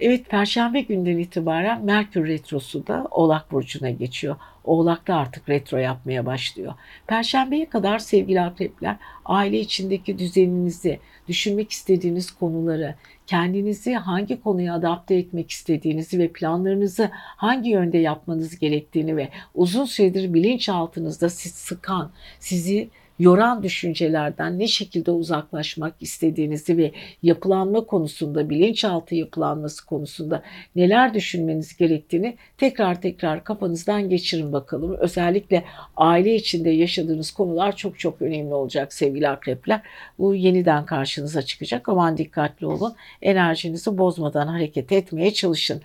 Speaker 1: Evet Perşembe günden itibaren Merkür retrosu da Oğlak burcuna geçiyor. Oğlak'ta artık retro yapmaya başlıyor. Perşembeye kadar sevgili akrepler aile içindeki düzeninizi, düşünmek istediğiniz konuları, kendinizi hangi konuya adapte etmek istediğinizi ve planlarınızı hangi yönde yapmanız gerektiğini ve uzun süredir bilinçaltınızda siz sıkan, sizi yoran düşüncelerden ne şekilde uzaklaşmak istediğinizi ve yapılanma konusunda, bilinçaltı yapılanması konusunda neler düşünmeniz gerektiğini tekrar tekrar kafanızdan geçirin bakalım. Özellikle aile içinde yaşadığınız konular çok çok önemli olacak sevgili akrepler. Bu yeniden karşınıza çıkacak. Aman dikkatli olun. Enerjinizi bozmadan hareket etmeye çalışın.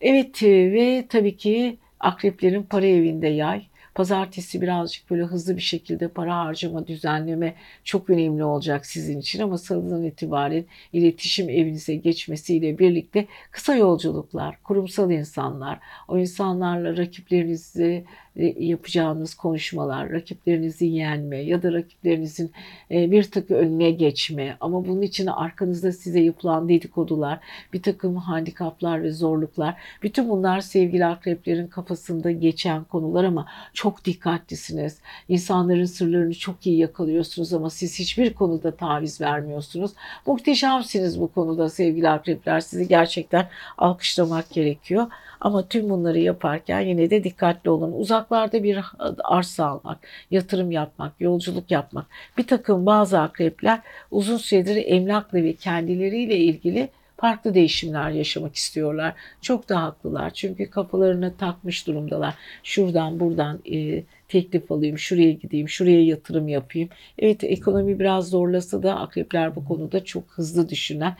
Speaker 1: Evet ve tabii ki akreplerin para evinde yay Pazartesi birazcık böyle hızlı bir şekilde para harcama, düzenleme çok önemli olacak sizin için ama salıdan itibaren iletişim evinize geçmesiyle birlikte kısa yolculuklar, kurumsal insanlar, o insanlarla rakiplerinizi yapacağınız konuşmalar, rakiplerinizi yenme ya da rakiplerinizin e, bir tık önüne geçme ama bunun için arkanızda size yapılan dedikodular, bir takım handikaplar ve zorluklar, bütün bunlar sevgili akreplerin kafasında geçen konular ama çok dikkatlisiniz. İnsanların sırlarını çok iyi yakalıyorsunuz ama siz hiçbir konuda taviz vermiyorsunuz. Muhteşemsiniz bu konuda sevgili akrepler. Sizi gerçekten alkışlamak gerekiyor. Ama tüm bunları yaparken yine de dikkatli olun. Uzaklarda bir arsa almak, yatırım yapmak, yolculuk yapmak. Bir takım bazı akrepler uzun süredir emlakla ve kendileriyle ilgili farklı değişimler yaşamak istiyorlar. Çok da haklılar çünkü kafalarına takmış durumdalar. Şuradan buradan e, teklif alayım, şuraya gideyim, şuraya yatırım yapayım. Evet ekonomi biraz zorlasa da akrepler bu konuda çok hızlı düşünen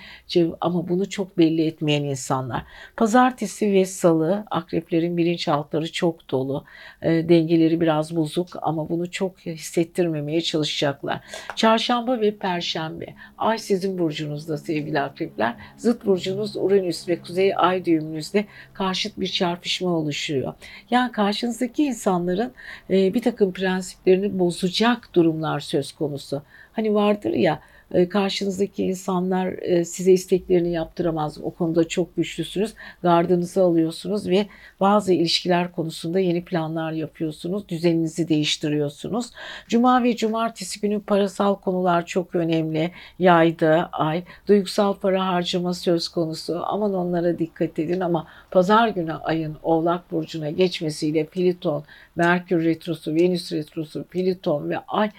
Speaker 1: ama bunu çok belli etmeyen insanlar. Pazartesi ve salı akreplerin bilinçaltları çok dolu. E, dengeleri biraz bozuk ama bunu çok hissettirmemeye çalışacaklar. Çarşamba ve perşembe. Ay sizin burcunuzda sevgili akrepler. Zıt burcunuz Uranüs ve Kuzey Ay düğümünüzde karşıt bir çarpışma oluşuyor. Yani karşınızdaki insanların e, bir takım prensiplerini bozacak durumlar söz konusu. Hani vardır ya karşınızdaki insanlar e, size isteklerini yaptıramaz. O konuda çok güçlüsünüz. Gardınızı alıyorsunuz ve bazı ilişkiler konusunda yeni planlar yapıyorsunuz. Düzeninizi değiştiriyorsunuz. Cuma ve cumartesi günü parasal konular çok önemli. Yayda, ay, duygusal para harcama söz konusu. Aman onlara dikkat edin ama pazar günü ayın Oğlak Burcu'na geçmesiyle Pliton, Merkür Retrosu, Venüs Retrosu, Pliton ve Ay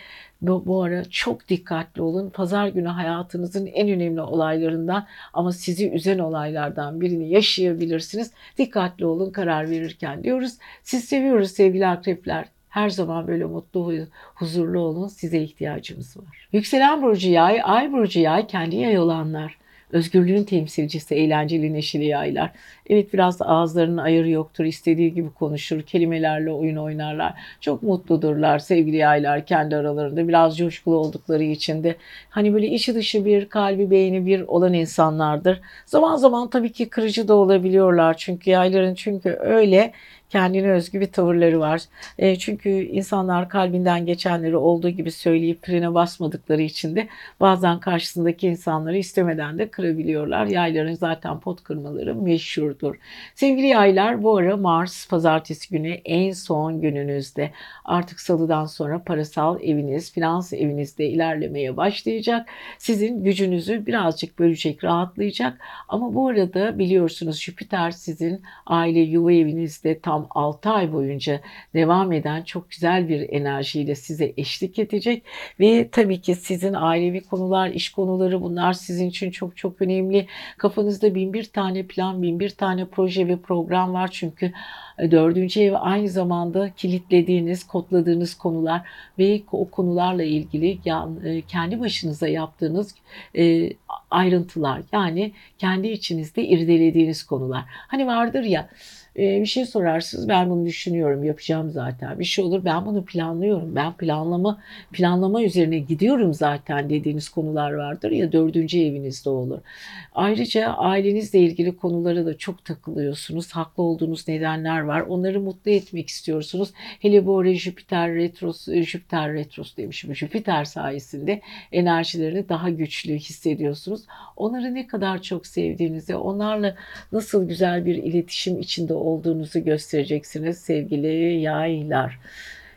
Speaker 1: bu, bu ara çok dikkatli olun. Pazar günü hayatınızın en önemli olaylarından ama sizi üzen olaylardan birini yaşayabilirsiniz. Dikkatli olun karar verirken diyoruz. Siz seviyoruz sevgili akrepler. Her zaman böyle mutlu, huzurlu olun. Size ihtiyacımız var. Yükselen burcu yay, ay burcu yay kendi yay olanlar. Özgürlüğün temsilcisi eğlenceli neşeli yaylar. Evet biraz da ağızlarının ayarı yoktur. istediği gibi konuşur. Kelimelerle oyun oynarlar. Çok mutludurlar sevgili yaylar kendi aralarında. Biraz coşkulu oldukları için de. Hani böyle içi dışı bir, kalbi beyni bir olan insanlardır. Zaman zaman tabii ki kırıcı da olabiliyorlar. Çünkü yayların çünkü öyle kendine özgü bir tavırları var. E, çünkü insanlar kalbinden geçenleri olduğu gibi söyleyip frene basmadıkları için de bazen karşısındaki insanları istemeden de kırabiliyorlar. Yayların zaten pot kırmaları meşhurdur. Sevgili yaylar bu ara Mars pazartesi günü en son gününüzde. Artık salıdan sonra parasal eviniz, finans evinizde ilerlemeye başlayacak. Sizin gücünüzü birazcık bölecek, rahatlayacak. Ama bu arada biliyorsunuz Jüpiter sizin aile yuva evinizde tam 6 ay boyunca devam eden çok güzel bir enerjiyle size eşlik edecek ve tabii ki sizin ailevi konular, iş konuları bunlar sizin için çok çok önemli. Kafanızda bin bir tane plan, bin bir tane proje ve program var çünkü e, dördüncü ev aynı zamanda kilitlediğiniz, kodladığınız konular ve o konularla ilgili e, kendi başınıza yaptığınız e, ayrıntılar yani kendi içinizde irdelediğiniz konular. Hani vardır ya e, bir şey sorarsınız ben bunu düşünüyorum yapacağım zaten bir şey olur ben bunu planlıyorum ben planlama planlama üzerine gidiyorum zaten dediğiniz konular vardır ya dördüncü evinizde olur. Ayrıca ailenizle ilgili konulara da çok takılıyorsunuz haklı olduğunuz nedenler var onları mutlu etmek istiyorsunuz. Hele bu ara Jüpiter retros Jüpiter retros demişim Jüpiter sayesinde enerjilerini daha güçlü hissediyorsunuz. Onları ne kadar çok sevdiğinizi onlarla nasıl güzel bir iletişim içinde olduğunuzu göstereceksiniz sevgili yaylar.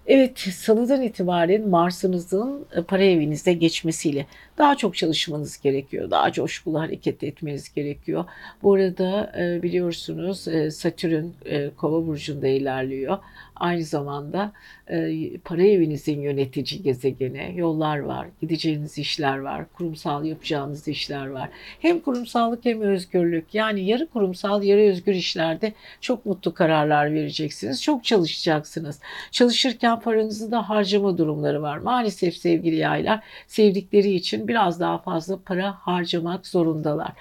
Speaker 1: Evet, salıdan itibaren Mars'ınızın e, para evinizde geçmesiyle daha çok çalışmanız gerekiyor. Daha coşkulu hareket etmeniz gerekiyor. Bu arada e, biliyorsunuz e, Satürn Kova burcunda ilerliyor. Aynı zamanda para evinizin yönetici gezegeni, yollar var, gideceğiniz işler var, kurumsal yapacağınız işler var. Hem kurumsallık hem özgürlük. Yani yarı kurumsal, yarı özgür işlerde çok mutlu kararlar vereceksiniz. Çok çalışacaksınız. Çalışırken paranızı da harcama durumları var. Maalesef sevgili yaylar sevdikleri için biraz daha fazla para harcamak zorundalar.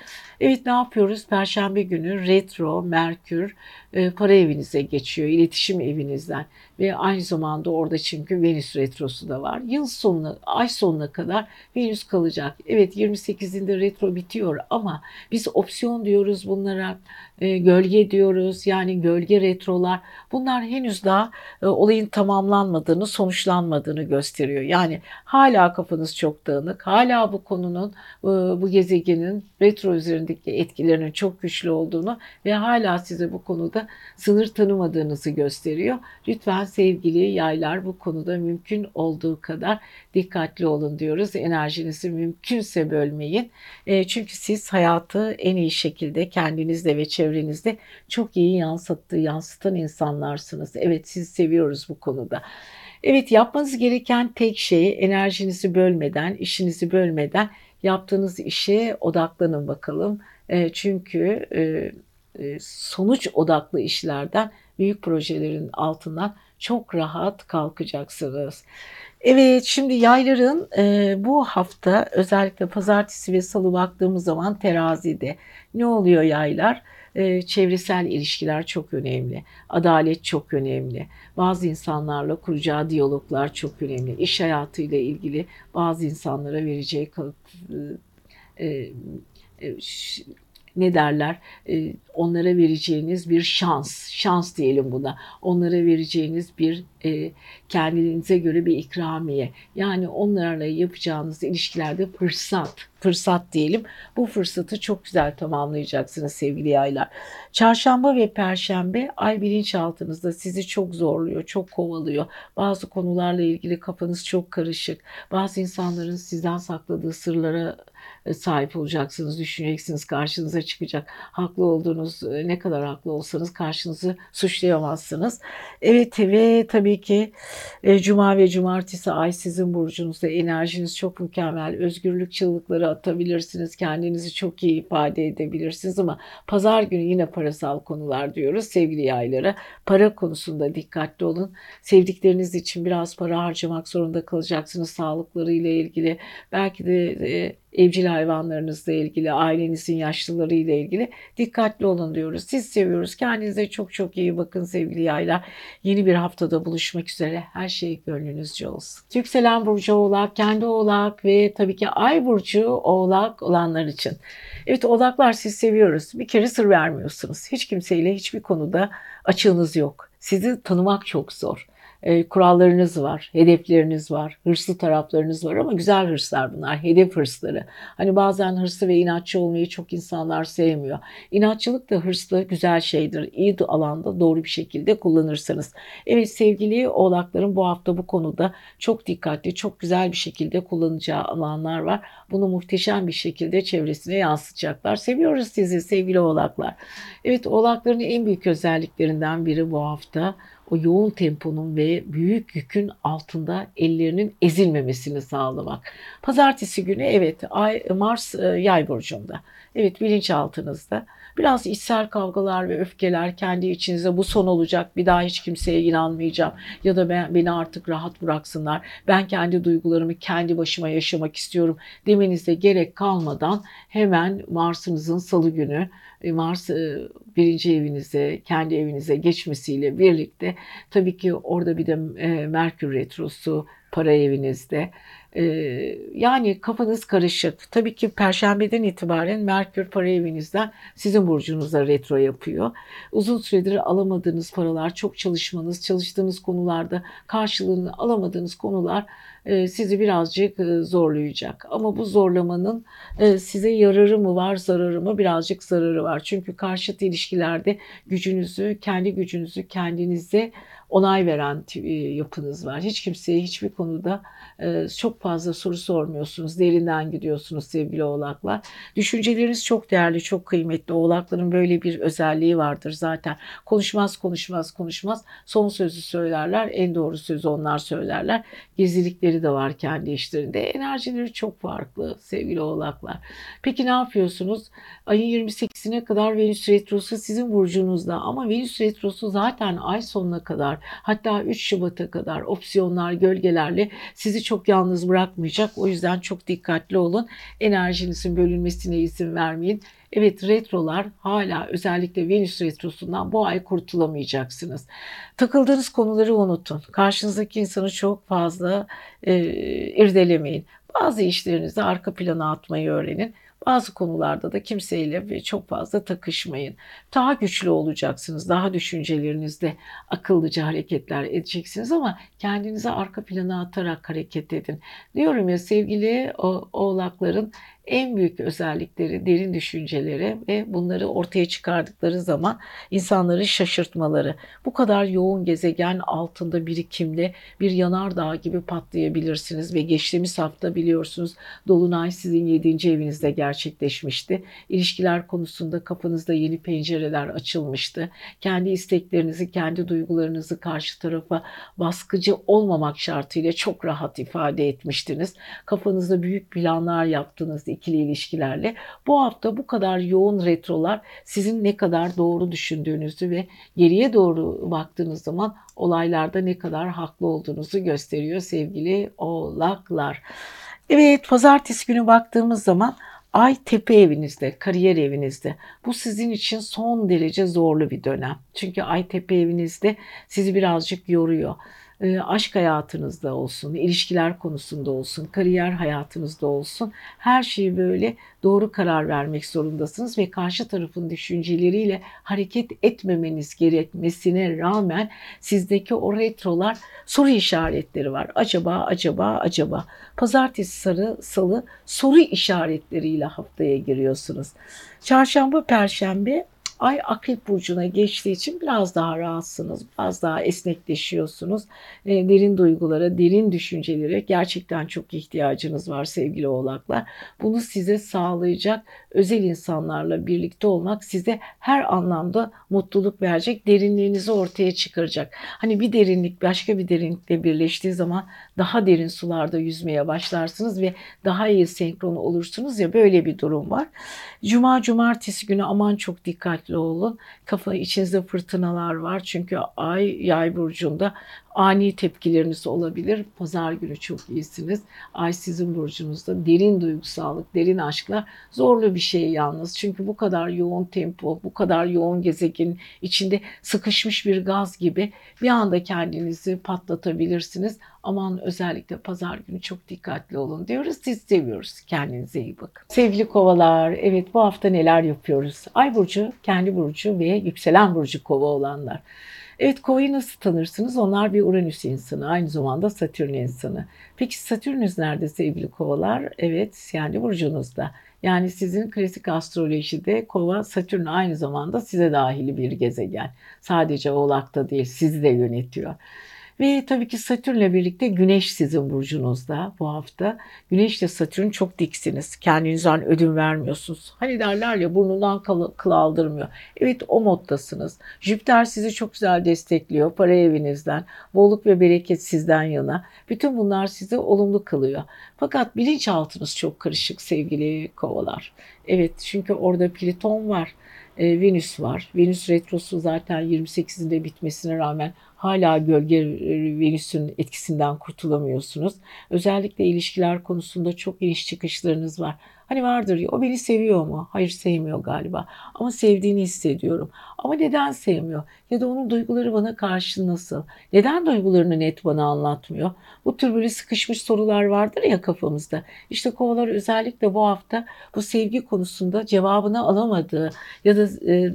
Speaker 1: Evet ne yapıyoruz? Perşembe günü retro, Merkür e, para evinize geçiyor, iletişim evinizden ve aynı zamanda orada çünkü Venüs retrosu da var. Yıl sonuna, ay sonuna kadar Venüs kalacak. Evet 28'inde retro bitiyor ama biz opsiyon diyoruz bunlara, e, gölge diyoruz. Yani gölge retrolar bunlar henüz daha e, olayın tamamlanmadığını, sonuçlanmadığını gösteriyor. Yani hala kafanız çok dağınık, hala bu konunun, e, bu gezegenin retro üzerindeki etkilerinin çok güçlü olduğunu ve hala size bu konuda sınır tanımadığınızı gösteriyor. Lütfen sevgili yaylar bu konuda mümkün olduğu kadar dikkatli olun diyoruz. Enerjinizi mümkünse bölmeyin. E, çünkü siz hayatı en iyi şekilde kendinizle ve çevrenizde çok iyi yansıttığı, yansıtan insanlarsınız. Evet sizi seviyoruz bu konuda. Evet yapmanız gereken tek şey enerjinizi bölmeden, işinizi bölmeden yaptığınız işe odaklanın bakalım. E, çünkü e, e, sonuç odaklı işlerden, büyük projelerin altından çok rahat kalkacaksınız. Evet şimdi yayların bu hafta özellikle pazartesi ve salı baktığımız zaman terazide ne oluyor yaylar? E, çevresel ilişkiler çok önemli. Adalet çok önemli. Bazı insanlarla kuracağı diyaloglar çok önemli. İş hayatıyla ilgili bazı insanlara vereceği e, e, ne derler e, onlara vereceğiniz bir şans, şans diyelim buna. Onlara vereceğiniz bir e, kendinize göre bir ikramiye. Yani onlarla yapacağınız ilişkilerde fırsat, fırsat diyelim. Bu fırsatı çok güzel tamamlayacaksınız sevgili yaylar. Çarşamba ve perşembe ay bilinçaltınızda sizi çok zorluyor, çok kovalıyor. Bazı konularla ilgili kafanız çok karışık. Bazı insanların sizden sakladığı sırlara sahip olacaksınız, düşüneceksiniz, karşınıza çıkacak. Haklı olduğunuz, e, ne kadar haklı olsanız karşınızı suçlayamazsınız. Evet ve tabii ki e, Cuma ve Cumartesi ay sizin burcunuzda enerjiniz çok mükemmel. Özgürlük çığlıkları atabilirsiniz, kendinizi çok iyi ifade edebilirsiniz ama pazar günü yine parasal konular diyoruz sevgili yaylara. Para konusunda dikkatli olun. Sevdikleriniz için biraz para harcamak zorunda kalacaksınız sağlıkları ile ilgili. Belki de evcil hayvanlarınızla ilgili, ailenizin yaşlıları ile ilgili dikkatli olun diyoruz. Siz seviyoruz. Kendinize çok çok iyi bakın sevgili yaylar. Yeni bir haftada buluşmak üzere. Her şey gönlünüzce olsun. Yükselen Burcu Oğlak, kendi Oğlak ve tabii ki Ay Burcu Oğlak olanlar için. Evet Oğlaklar siz seviyoruz. Bir kere sır vermiyorsunuz. Hiç kimseyle hiçbir konuda açığınız yok. Sizi tanımak çok zor e, kurallarınız var, hedefleriniz var, hırslı taraflarınız var ama güzel hırslar bunlar, hedef hırsları. Hani bazen hırslı ve inatçı olmayı çok insanlar sevmiyor. İnatçılık da hırslı güzel şeydir. İyi alanda doğru bir şekilde kullanırsanız. Evet sevgili oğlakların bu hafta bu konuda çok dikkatli, çok güzel bir şekilde kullanacağı alanlar var. Bunu muhteşem bir şekilde çevresine yansıtacaklar. Seviyoruz sizi sevgili oğlaklar. Evet oğlakların en büyük özelliklerinden biri bu hafta o yoğun temponun ve büyük yükün altında ellerinin ezilmemesini sağlamak. Pazartesi günü evet Ay, Mars e, yay burcunda. Evet bilinçaltınızda. Biraz içsel kavgalar ve öfkeler kendi içinize bu son olacak bir daha hiç kimseye inanmayacağım ya da ben, beni artık rahat bıraksınlar. Ben kendi duygularımı kendi başıma yaşamak istiyorum demenize gerek kalmadan hemen Mars'ınızın salı günü e, Mars e, birinci evinize, kendi evinize geçmesiyle birlikte tabii ki orada bir de e, Merkür Retrosu para evinizde. Yani kafanız karışık. Tabii ki perşembeden itibaren Merkür para evinizden sizin burcunuza retro yapıyor. Uzun süredir alamadığınız paralar, çok çalışmanız, çalıştığınız konularda karşılığını alamadığınız konular e, sizi birazcık e, zorlayacak. Ama bu zorlamanın e, size yararı mı var, zararı mı? Birazcık zararı var. Çünkü karşıt ilişkilerde gücünüzü, kendi gücünüzü kendinize onay veren e, yapınız var. Hiç kimseye hiçbir konuda e, çok fazla soru sormuyorsunuz. Derinden gidiyorsunuz sevgili oğlaklar. Düşünceleriniz çok değerli, çok kıymetli. Oğlakların böyle bir özelliği vardır zaten. Konuşmaz, konuşmaz, konuşmaz. Son sözü söylerler. En doğru sözü onlar söylerler. Gezilikleri de var kendi işlerinde. Enerjileri çok farklı sevgili oğlaklar. Peki ne yapıyorsunuz? Ayın 28'ine kadar Venüs Retrosu sizin burcunuzda ama Venüs Retrosu zaten ay sonuna kadar hatta 3 Şubat'a kadar opsiyonlar, gölgelerle sizi çok yalnız bırakmayacak. O yüzden çok dikkatli olun. Enerjinizin bölünmesine izin vermeyin. Evet retrolar hala özellikle Venüs retrosundan bu ay kurtulamayacaksınız. Takıldığınız konuları unutun. Karşınızdaki insanı çok fazla e, irdelemeyin. Bazı işlerinizi arka plana atmayı öğrenin. Bazı konularda da kimseyle çok fazla takışmayın. Daha güçlü olacaksınız. Daha düşüncelerinizde akıllıca hareketler edeceksiniz ama kendinize arka plana atarak hareket edin. Diyorum ya sevgili oğlakların en büyük özellikleri derin düşünceleri ve bunları ortaya çıkardıkları zaman insanları şaşırtmaları. Bu kadar yoğun gezegen altında birikimli bir yanardağ gibi patlayabilirsiniz ve geçtiğimiz hafta biliyorsunuz Dolunay sizin 7. evinizde gerçekleşmişti. İlişkiler konusunda kafanızda yeni pencereler açılmıştı. Kendi isteklerinizi, kendi duygularınızı karşı tarafa baskıcı olmamak şartıyla çok rahat ifade etmiştiniz. Kafanızda büyük planlar yaptınız ikili ilişkilerle. Bu hafta bu kadar yoğun retrolar sizin ne kadar doğru düşündüğünüzü ve geriye doğru baktığınız zaman olaylarda ne kadar haklı olduğunuzu gösteriyor sevgili oğlaklar. Evet pazartesi günü baktığımız zaman Ay tepe evinizde, kariyer evinizde. Bu sizin için son derece zorlu bir dönem. Çünkü ay tepe evinizde sizi birazcık yoruyor e, aşk hayatınızda olsun, ilişkiler konusunda olsun, kariyer hayatınızda olsun her şeyi böyle doğru karar vermek zorundasınız ve karşı tarafın düşünceleriyle hareket etmemeniz gerekmesine rağmen sizdeki o retrolar soru işaretleri var. Acaba, acaba, acaba. Pazartesi, sarı, salı soru işaretleriyle haftaya giriyorsunuz. Çarşamba, perşembe Ay akrep burcuna geçtiği için biraz daha rahatsınız, biraz daha esnekleşiyorsunuz. E, derin duygulara, derin düşüncelere gerçekten çok ihtiyacınız var sevgili oğlaklar. Bunu size sağlayacak özel insanlarla birlikte olmak size her anlamda mutluluk verecek, derinliğinizi ortaya çıkaracak. Hani bir derinlik başka bir derinlikle birleştiği zaman daha derin sularda yüzmeye başlarsınız ve daha iyi senkron olursunuz ya böyle bir durum var. Cuma cumartesi günü aman çok dikkatli olun. Kafa içinizde fırtınalar var çünkü ay yay burcunda ani tepkileriniz olabilir. Pazar günü çok iyisiniz. Ay sizin burcunuzda derin duygusallık, derin aşklar zorlu bir şey yalnız. Çünkü bu kadar yoğun tempo, bu kadar yoğun gezegenin içinde sıkışmış bir gaz gibi bir anda kendinizi patlatabilirsiniz. Aman özellikle pazar günü çok dikkatli olun diyoruz. Siz seviyoruz. Kendinize iyi bakın. Sevgili kovalar, evet bu hafta neler yapıyoruz? Ay burcu, kendi burcu ve yükselen burcu kova olanlar. Evet kovayı nasıl tanırsınız? Onlar bir Uranüs insanı, aynı zamanda Satürn insanı. Peki Satürnüz nerede sevgili kovalar? Evet yani burcunuzda. Yani sizin klasik astrolojide kova Satürn aynı zamanda size dahili bir gezegen. Sadece oğlakta değil sizi de yönetiyor. Ve tabii ki Satürn'le birlikte Güneş sizin burcunuzda bu hafta. Güneş ile Satürn çok diksiniz. Kendinizden ödün vermiyorsunuz. Hani derler ya burnundan kıl, kıl aldırmıyor. Evet o moddasınız. Jüpiter sizi çok güzel destekliyor. Para evinizden, bolluk ve bereket sizden yana. Bütün bunlar sizi olumlu kılıyor. Fakat bilinçaltınız çok karışık sevgili kovalar. Evet çünkü orada Plüton var. E, Venüs var. Venüs retrosu zaten 28'inde bitmesine rağmen hala gölge Venüs'ün etkisinden kurtulamıyorsunuz. Özellikle ilişkiler konusunda çok iniş çıkışlarınız var. Hani vardır ya o beni seviyor mu? Hayır sevmiyor galiba. Ama sevdiğini hissediyorum. Ama neden sevmiyor? Ya da onun duyguları bana karşı nasıl? Neden duygularını net bana anlatmıyor? Bu tür böyle sıkışmış sorular vardır ya kafamızda. İşte kovalar özellikle bu hafta bu sevgi konusunda cevabını alamadığı ya da e,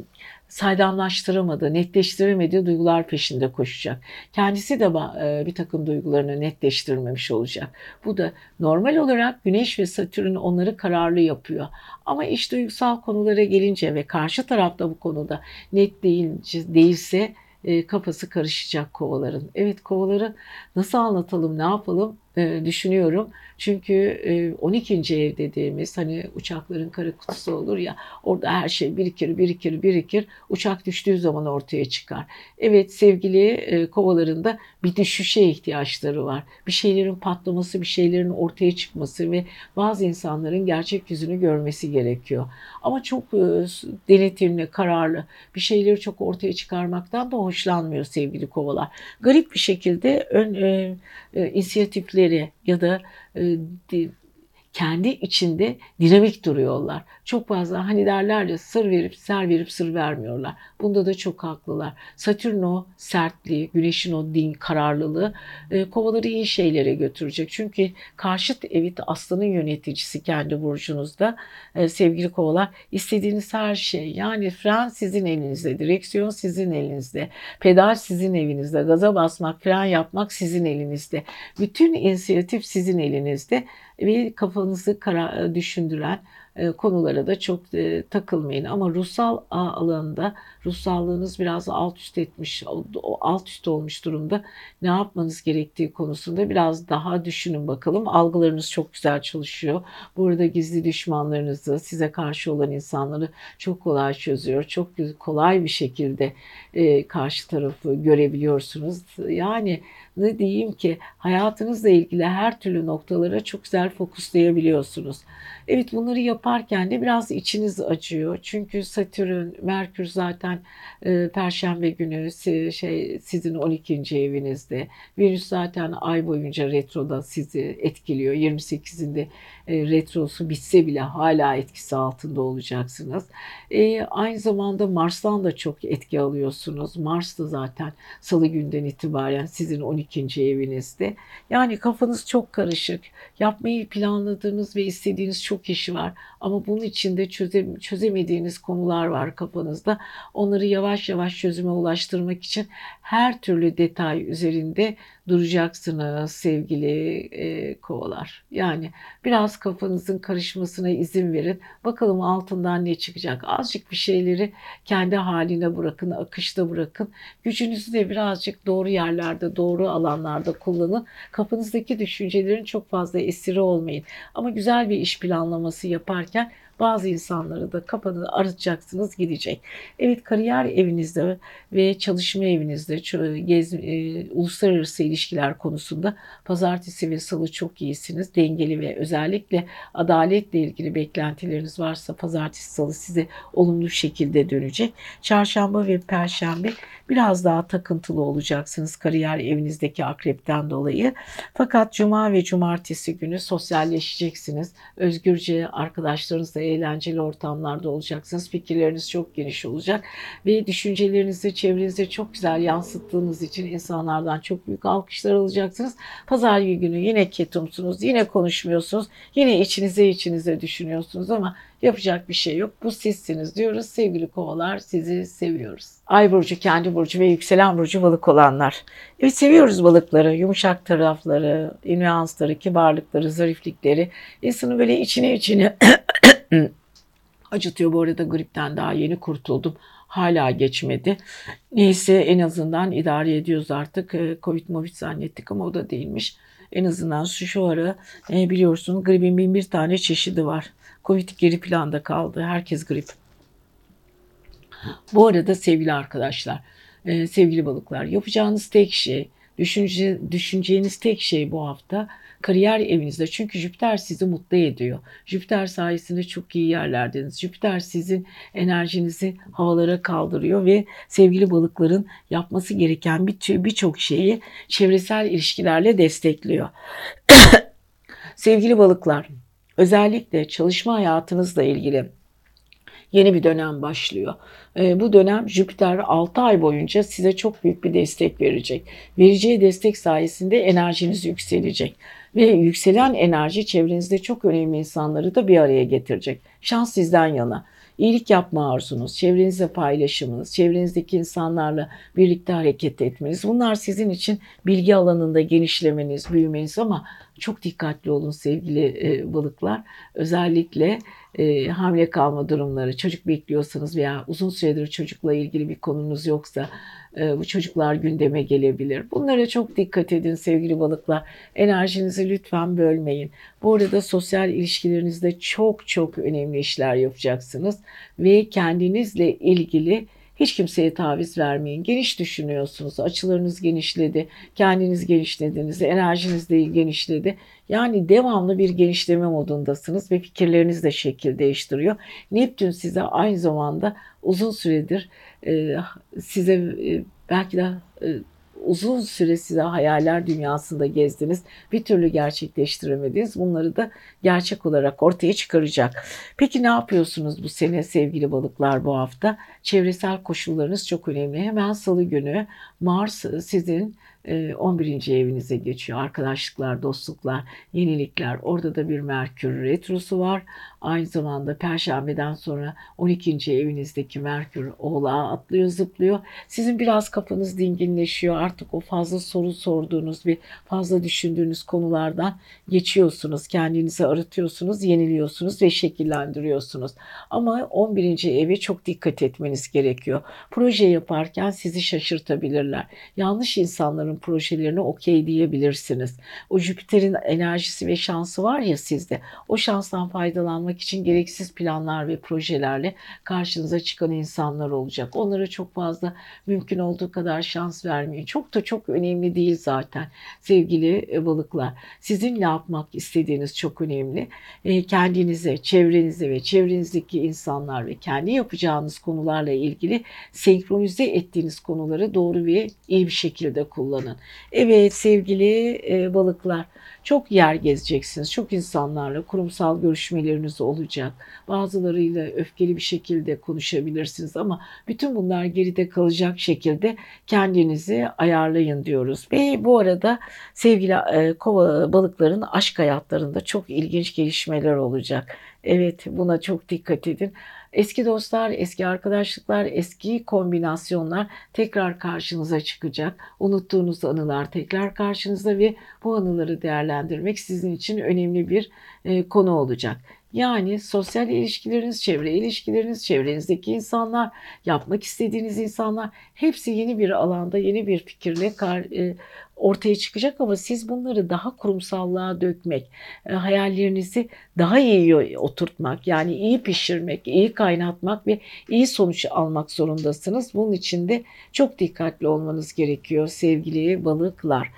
Speaker 1: saydamlaştıramadığı, netleştiremediği duygular peşinde koşacak. Kendisi de e, bir takım duygularını netleştirmemiş olacak. Bu da normal olarak Güneş ve Satürn onları kararlı yapıyor. Ama iş duygusal konulara gelince ve karşı tarafta bu konuda net deyince, değilse e, kafası karışacak kovaların. Evet kovaları nasıl anlatalım, ne yapalım düşünüyorum. Çünkü e, 12. ev dediğimiz hani uçakların kara kutusu olur ya orada her şey birikir birikir birikir uçak düştüğü zaman ortaya çıkar. Evet sevgili e, kovalarında bir düşüşe ihtiyaçları var. Bir şeylerin patlaması bir şeylerin ortaya çıkması ve bazı insanların gerçek yüzünü görmesi gerekiyor. Ama çok e, denetimli kararlı bir şeyleri çok ortaya çıkarmaktan da hoşlanmıyor sevgili kovalar. Garip bir şekilde ön e, e, inisiyatifleri ya da e, kendi içinde dinamik duruyorlar. Çok fazla hani derler ya sır verip ser verip sır vermiyorlar. Bunda da çok haklılar. Satürn o sertliği, güneşin o din kararlılığı e, kovaları iyi şeylere götürecek. Çünkü karşıt evit aslanın yöneticisi kendi burcunuzda. E, sevgili kovalar istediğiniz her şey yani fren sizin elinizde, direksiyon sizin elinizde, pedal sizin evinizde, gaza basmak, fren yapmak sizin elinizde. Bütün inisiyatif sizin elinizde ve kafanızı kara, düşündüren e, konulara da çok e, takılmayın. Ama ruhsal alanında ruhsallığınız biraz alt üst etmiş, alt üst olmuş durumda. Ne yapmanız gerektiği konusunda biraz daha düşünün bakalım. Algılarınız çok güzel çalışıyor. Burada gizli düşmanlarınızı, size karşı olan insanları çok kolay çözüyor. Çok kolay bir şekilde e, karşı tarafı görebiliyorsunuz. Yani ne diyeyim ki hayatınızla ilgili her türlü noktalara çok güzel fokuslayabiliyorsunuz. Evet bunları yaparken de biraz içiniz acıyor. Çünkü Satürn, Merkür zaten e, Perşembe günü şey sizin 12. evinizde. Venüs zaten ay boyunca retroda sizi etkiliyor. 28'inde e, retrosu bitse bile hala etkisi altında olacaksınız. E, aynı zamanda Mars'tan da çok etki alıyorsunuz. Mars da zaten salı günden itibaren sizin 12. evinizde. Yani kafanız çok karışık. Yapmayı planladığınız ve istediğiniz çok iş var. Ama bunun içinde çöze, çözemediğiniz konular var kafanızda. Onları yavaş yavaş çözüme ulaştırmak için her türlü detay üzerinde duracaksınız sevgili e, kovalar. Yani biraz kafanızın karışmasına izin verin. Bakalım altından ne çıkacak. Azıcık bir şeyleri kendi haline bırakın, akışta bırakın. Gücünüzü de birazcık doğru yerlerde, doğru alanlarda kullanın. Kafanızdaki düşüncelerin çok fazla esiri olmayın. Ama güzel bir iş planlaması yaparken bazı insanları da kafanı arıtacaksınız gidecek. Evet kariyer evinizde ve çalışma evinizde gez, e, uluslararası ilişkiler konusunda pazartesi ve salı çok iyisiniz. Dengeli ve özellikle adaletle ilgili beklentileriniz varsa pazartesi salı size olumlu şekilde dönecek. Çarşamba ve perşembe biraz daha takıntılı olacaksınız kariyer evinizdeki akrepten dolayı. Fakat cuma ve cumartesi günü sosyalleşeceksiniz. Özgürce arkadaşlarınızla eğlenceli ortamlarda olacaksınız. Fikirleriniz çok geniş olacak ve düşüncelerinizi çevrenizde çok güzel yansıttığınız için insanlardan çok büyük alkışlar alacaksınız. Pazar günü yine ketumsunuz, yine konuşmuyorsunuz, yine içinize içinize düşünüyorsunuz ama Yapacak bir şey yok. Bu sizsiniz diyoruz. Sevgili kovalar sizi seviyoruz. Ay burcu, kendi burcu ve yükselen burcu balık olanlar. Evet seviyoruz balıkları. Yumuşak tarafları, nüansları, kibarlıkları, zariflikleri. İnsanı böyle içine içine acıtıyor. Bu arada gripten daha yeni kurtuldum. Hala geçmedi. Neyse en azından idare ediyoruz artık. Ee, Covid movid zannettik ama o da değilmiş. En azından şu, şu ara e, biliyorsunuz gripin bin bir tane çeşidi var. Covid geri planda kaldı. Herkes grip. Bu arada sevgili arkadaşlar, e, sevgili balıklar yapacağınız tek şey, düşünce, düşüneceğiniz tek şey bu hafta kariyer evinizde. Çünkü Jüpiter sizi mutlu ediyor. Jüpiter sayesinde çok iyi yerlerdeniz. Jüpiter sizin enerjinizi havalara kaldırıyor ve sevgili balıkların yapması gereken birçok şeyi çevresel ilişkilerle destekliyor. sevgili balıklar, özellikle çalışma hayatınızla ilgili yeni bir dönem başlıyor. E, bu dönem Jüpiter 6 ay boyunca size çok büyük bir destek verecek. Vereceği destek sayesinde enerjiniz yükselecek. Ve yükselen enerji çevrenizde çok önemli insanları da bir araya getirecek. Şans sizden yana. iyilik yapma arzunuz, çevrenizle paylaşımınız, çevrenizdeki insanlarla birlikte hareket etmeniz. Bunlar sizin için bilgi alanında genişlemeniz, büyümeniz ama çok dikkatli olun sevgili e, balıklar. Özellikle e, hamile kalma durumları, çocuk bekliyorsanız veya uzun süredir çocukla ilgili bir konunuz yoksa e, bu çocuklar gündeme gelebilir. Bunlara çok dikkat edin sevgili balıklar. Enerjinizi lütfen bölmeyin. Bu arada sosyal ilişkilerinizde çok çok önemli işler yapacaksınız ve kendinizle ilgili hiç kimseye taviz vermeyin. Geniş düşünüyorsunuz. Açılarınız genişledi. Kendiniz genişlediniz. Enerjiniz de genişledi. Yani devamlı bir genişleme modundasınız ve fikirleriniz de şekil değiştiriyor. Neptün size aynı zamanda uzun süredir e, size e, belki de e, uzun süre size hayaller dünyasında gezdiniz. Bir türlü gerçekleştiremediniz. Bunları da gerçek olarak ortaya çıkaracak. Peki ne yapıyorsunuz bu sene sevgili balıklar bu hafta? Çevresel koşullarınız çok önemli. Hemen salı günü Mars sizin 11. E, evinize geçiyor. Arkadaşlıklar, dostluklar, yenilikler. Orada da bir Merkür retrosu var. Aynı zamanda Perşembeden sonra 12. evinizdeki Merkür Oğlağa atlıyor, zıplıyor. Sizin biraz kafanız dinginleşiyor. Artık o fazla soru sorduğunuz bir fazla düşündüğünüz konulardan geçiyorsunuz. Kendinizi arıtıyorsunuz, yeniliyorsunuz ve şekillendiriyorsunuz. Ama 11. eve çok dikkat etmeniz gerekiyor. Proje yaparken sizi şaşırtabilirler. Yanlış insanların insanların projelerine okey diyebilirsiniz. O Jüpiter'in enerjisi ve şansı var ya sizde. O şanstan faydalanmak için gereksiz planlar ve projelerle karşınıza çıkan insanlar olacak. Onlara çok fazla mümkün olduğu kadar şans vermeyin. Çok da çok önemli değil zaten sevgili e, balıklar. Sizin ne yapmak istediğiniz çok önemli. E, kendinize, çevrenize ve çevrenizdeki insanlar ve kendi yapacağınız konularla ilgili senkronize ettiğiniz konuları doğru ve iyi bir şekilde kullanın kullanın. Evet sevgili e, balıklar çok yer gezeceksiniz. Çok insanlarla kurumsal görüşmeleriniz olacak. Bazılarıyla öfkeli bir şekilde konuşabilirsiniz ama bütün bunlar geride kalacak şekilde kendinizi ayarlayın diyoruz. Ve bu arada sevgili e, kova balıkların aşk hayatlarında çok ilginç gelişmeler olacak. Evet buna çok dikkat edin. Eski dostlar, eski arkadaşlıklar, eski kombinasyonlar tekrar karşınıza çıkacak. Unuttuğunuz anılar tekrar karşınızda ve bu anıları değerlendirmek sizin için önemli bir e, konu olacak. Yani sosyal ilişkileriniz, çevre ilişkileriniz, çevrenizdeki insanlar, yapmak istediğiniz insanlar hepsi yeni bir alanda, yeni bir fikirle kar, e, ortaya çıkacak ama siz bunları daha kurumsallığa dökmek, e, hayallerinizi daha iyi oturtmak, yani iyi pişirmek, iyi kaynatmak ve iyi sonuç almak zorundasınız. Bunun için de çok dikkatli olmanız gerekiyor sevgili balıklar.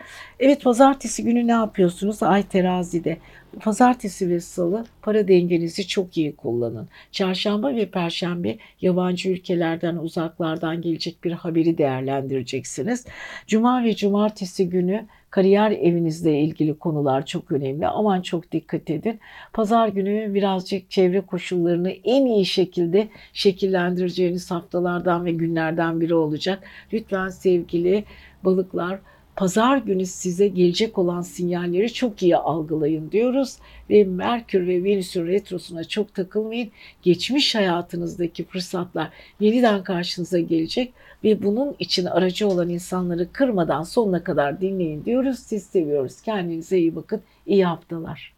Speaker 1: Evet pazartesi günü ne yapıyorsunuz? Ay terazide. Pazartesi ve salı para dengenizi çok iyi kullanın. Çarşamba ve perşembe yabancı ülkelerden, uzaklardan gelecek bir haberi değerlendireceksiniz. Cuma ve cumartesi günü kariyer evinizle ilgili konular çok önemli. Aman çok dikkat edin. Pazar günü birazcık çevre koşullarını en iyi şekilde şekillendireceğiniz haftalardan ve günlerden biri olacak. Lütfen sevgili balıklar pazar günü size gelecek olan sinyalleri çok iyi algılayın diyoruz. Ve Merkür ve Venüs'ün retrosuna çok takılmayın. Geçmiş hayatınızdaki fırsatlar yeniden karşınıza gelecek ve bunun için aracı olan insanları kırmadan sonuna kadar dinleyin diyoruz. Siz seviyoruz. Kendinize iyi bakın. İyi haftalar.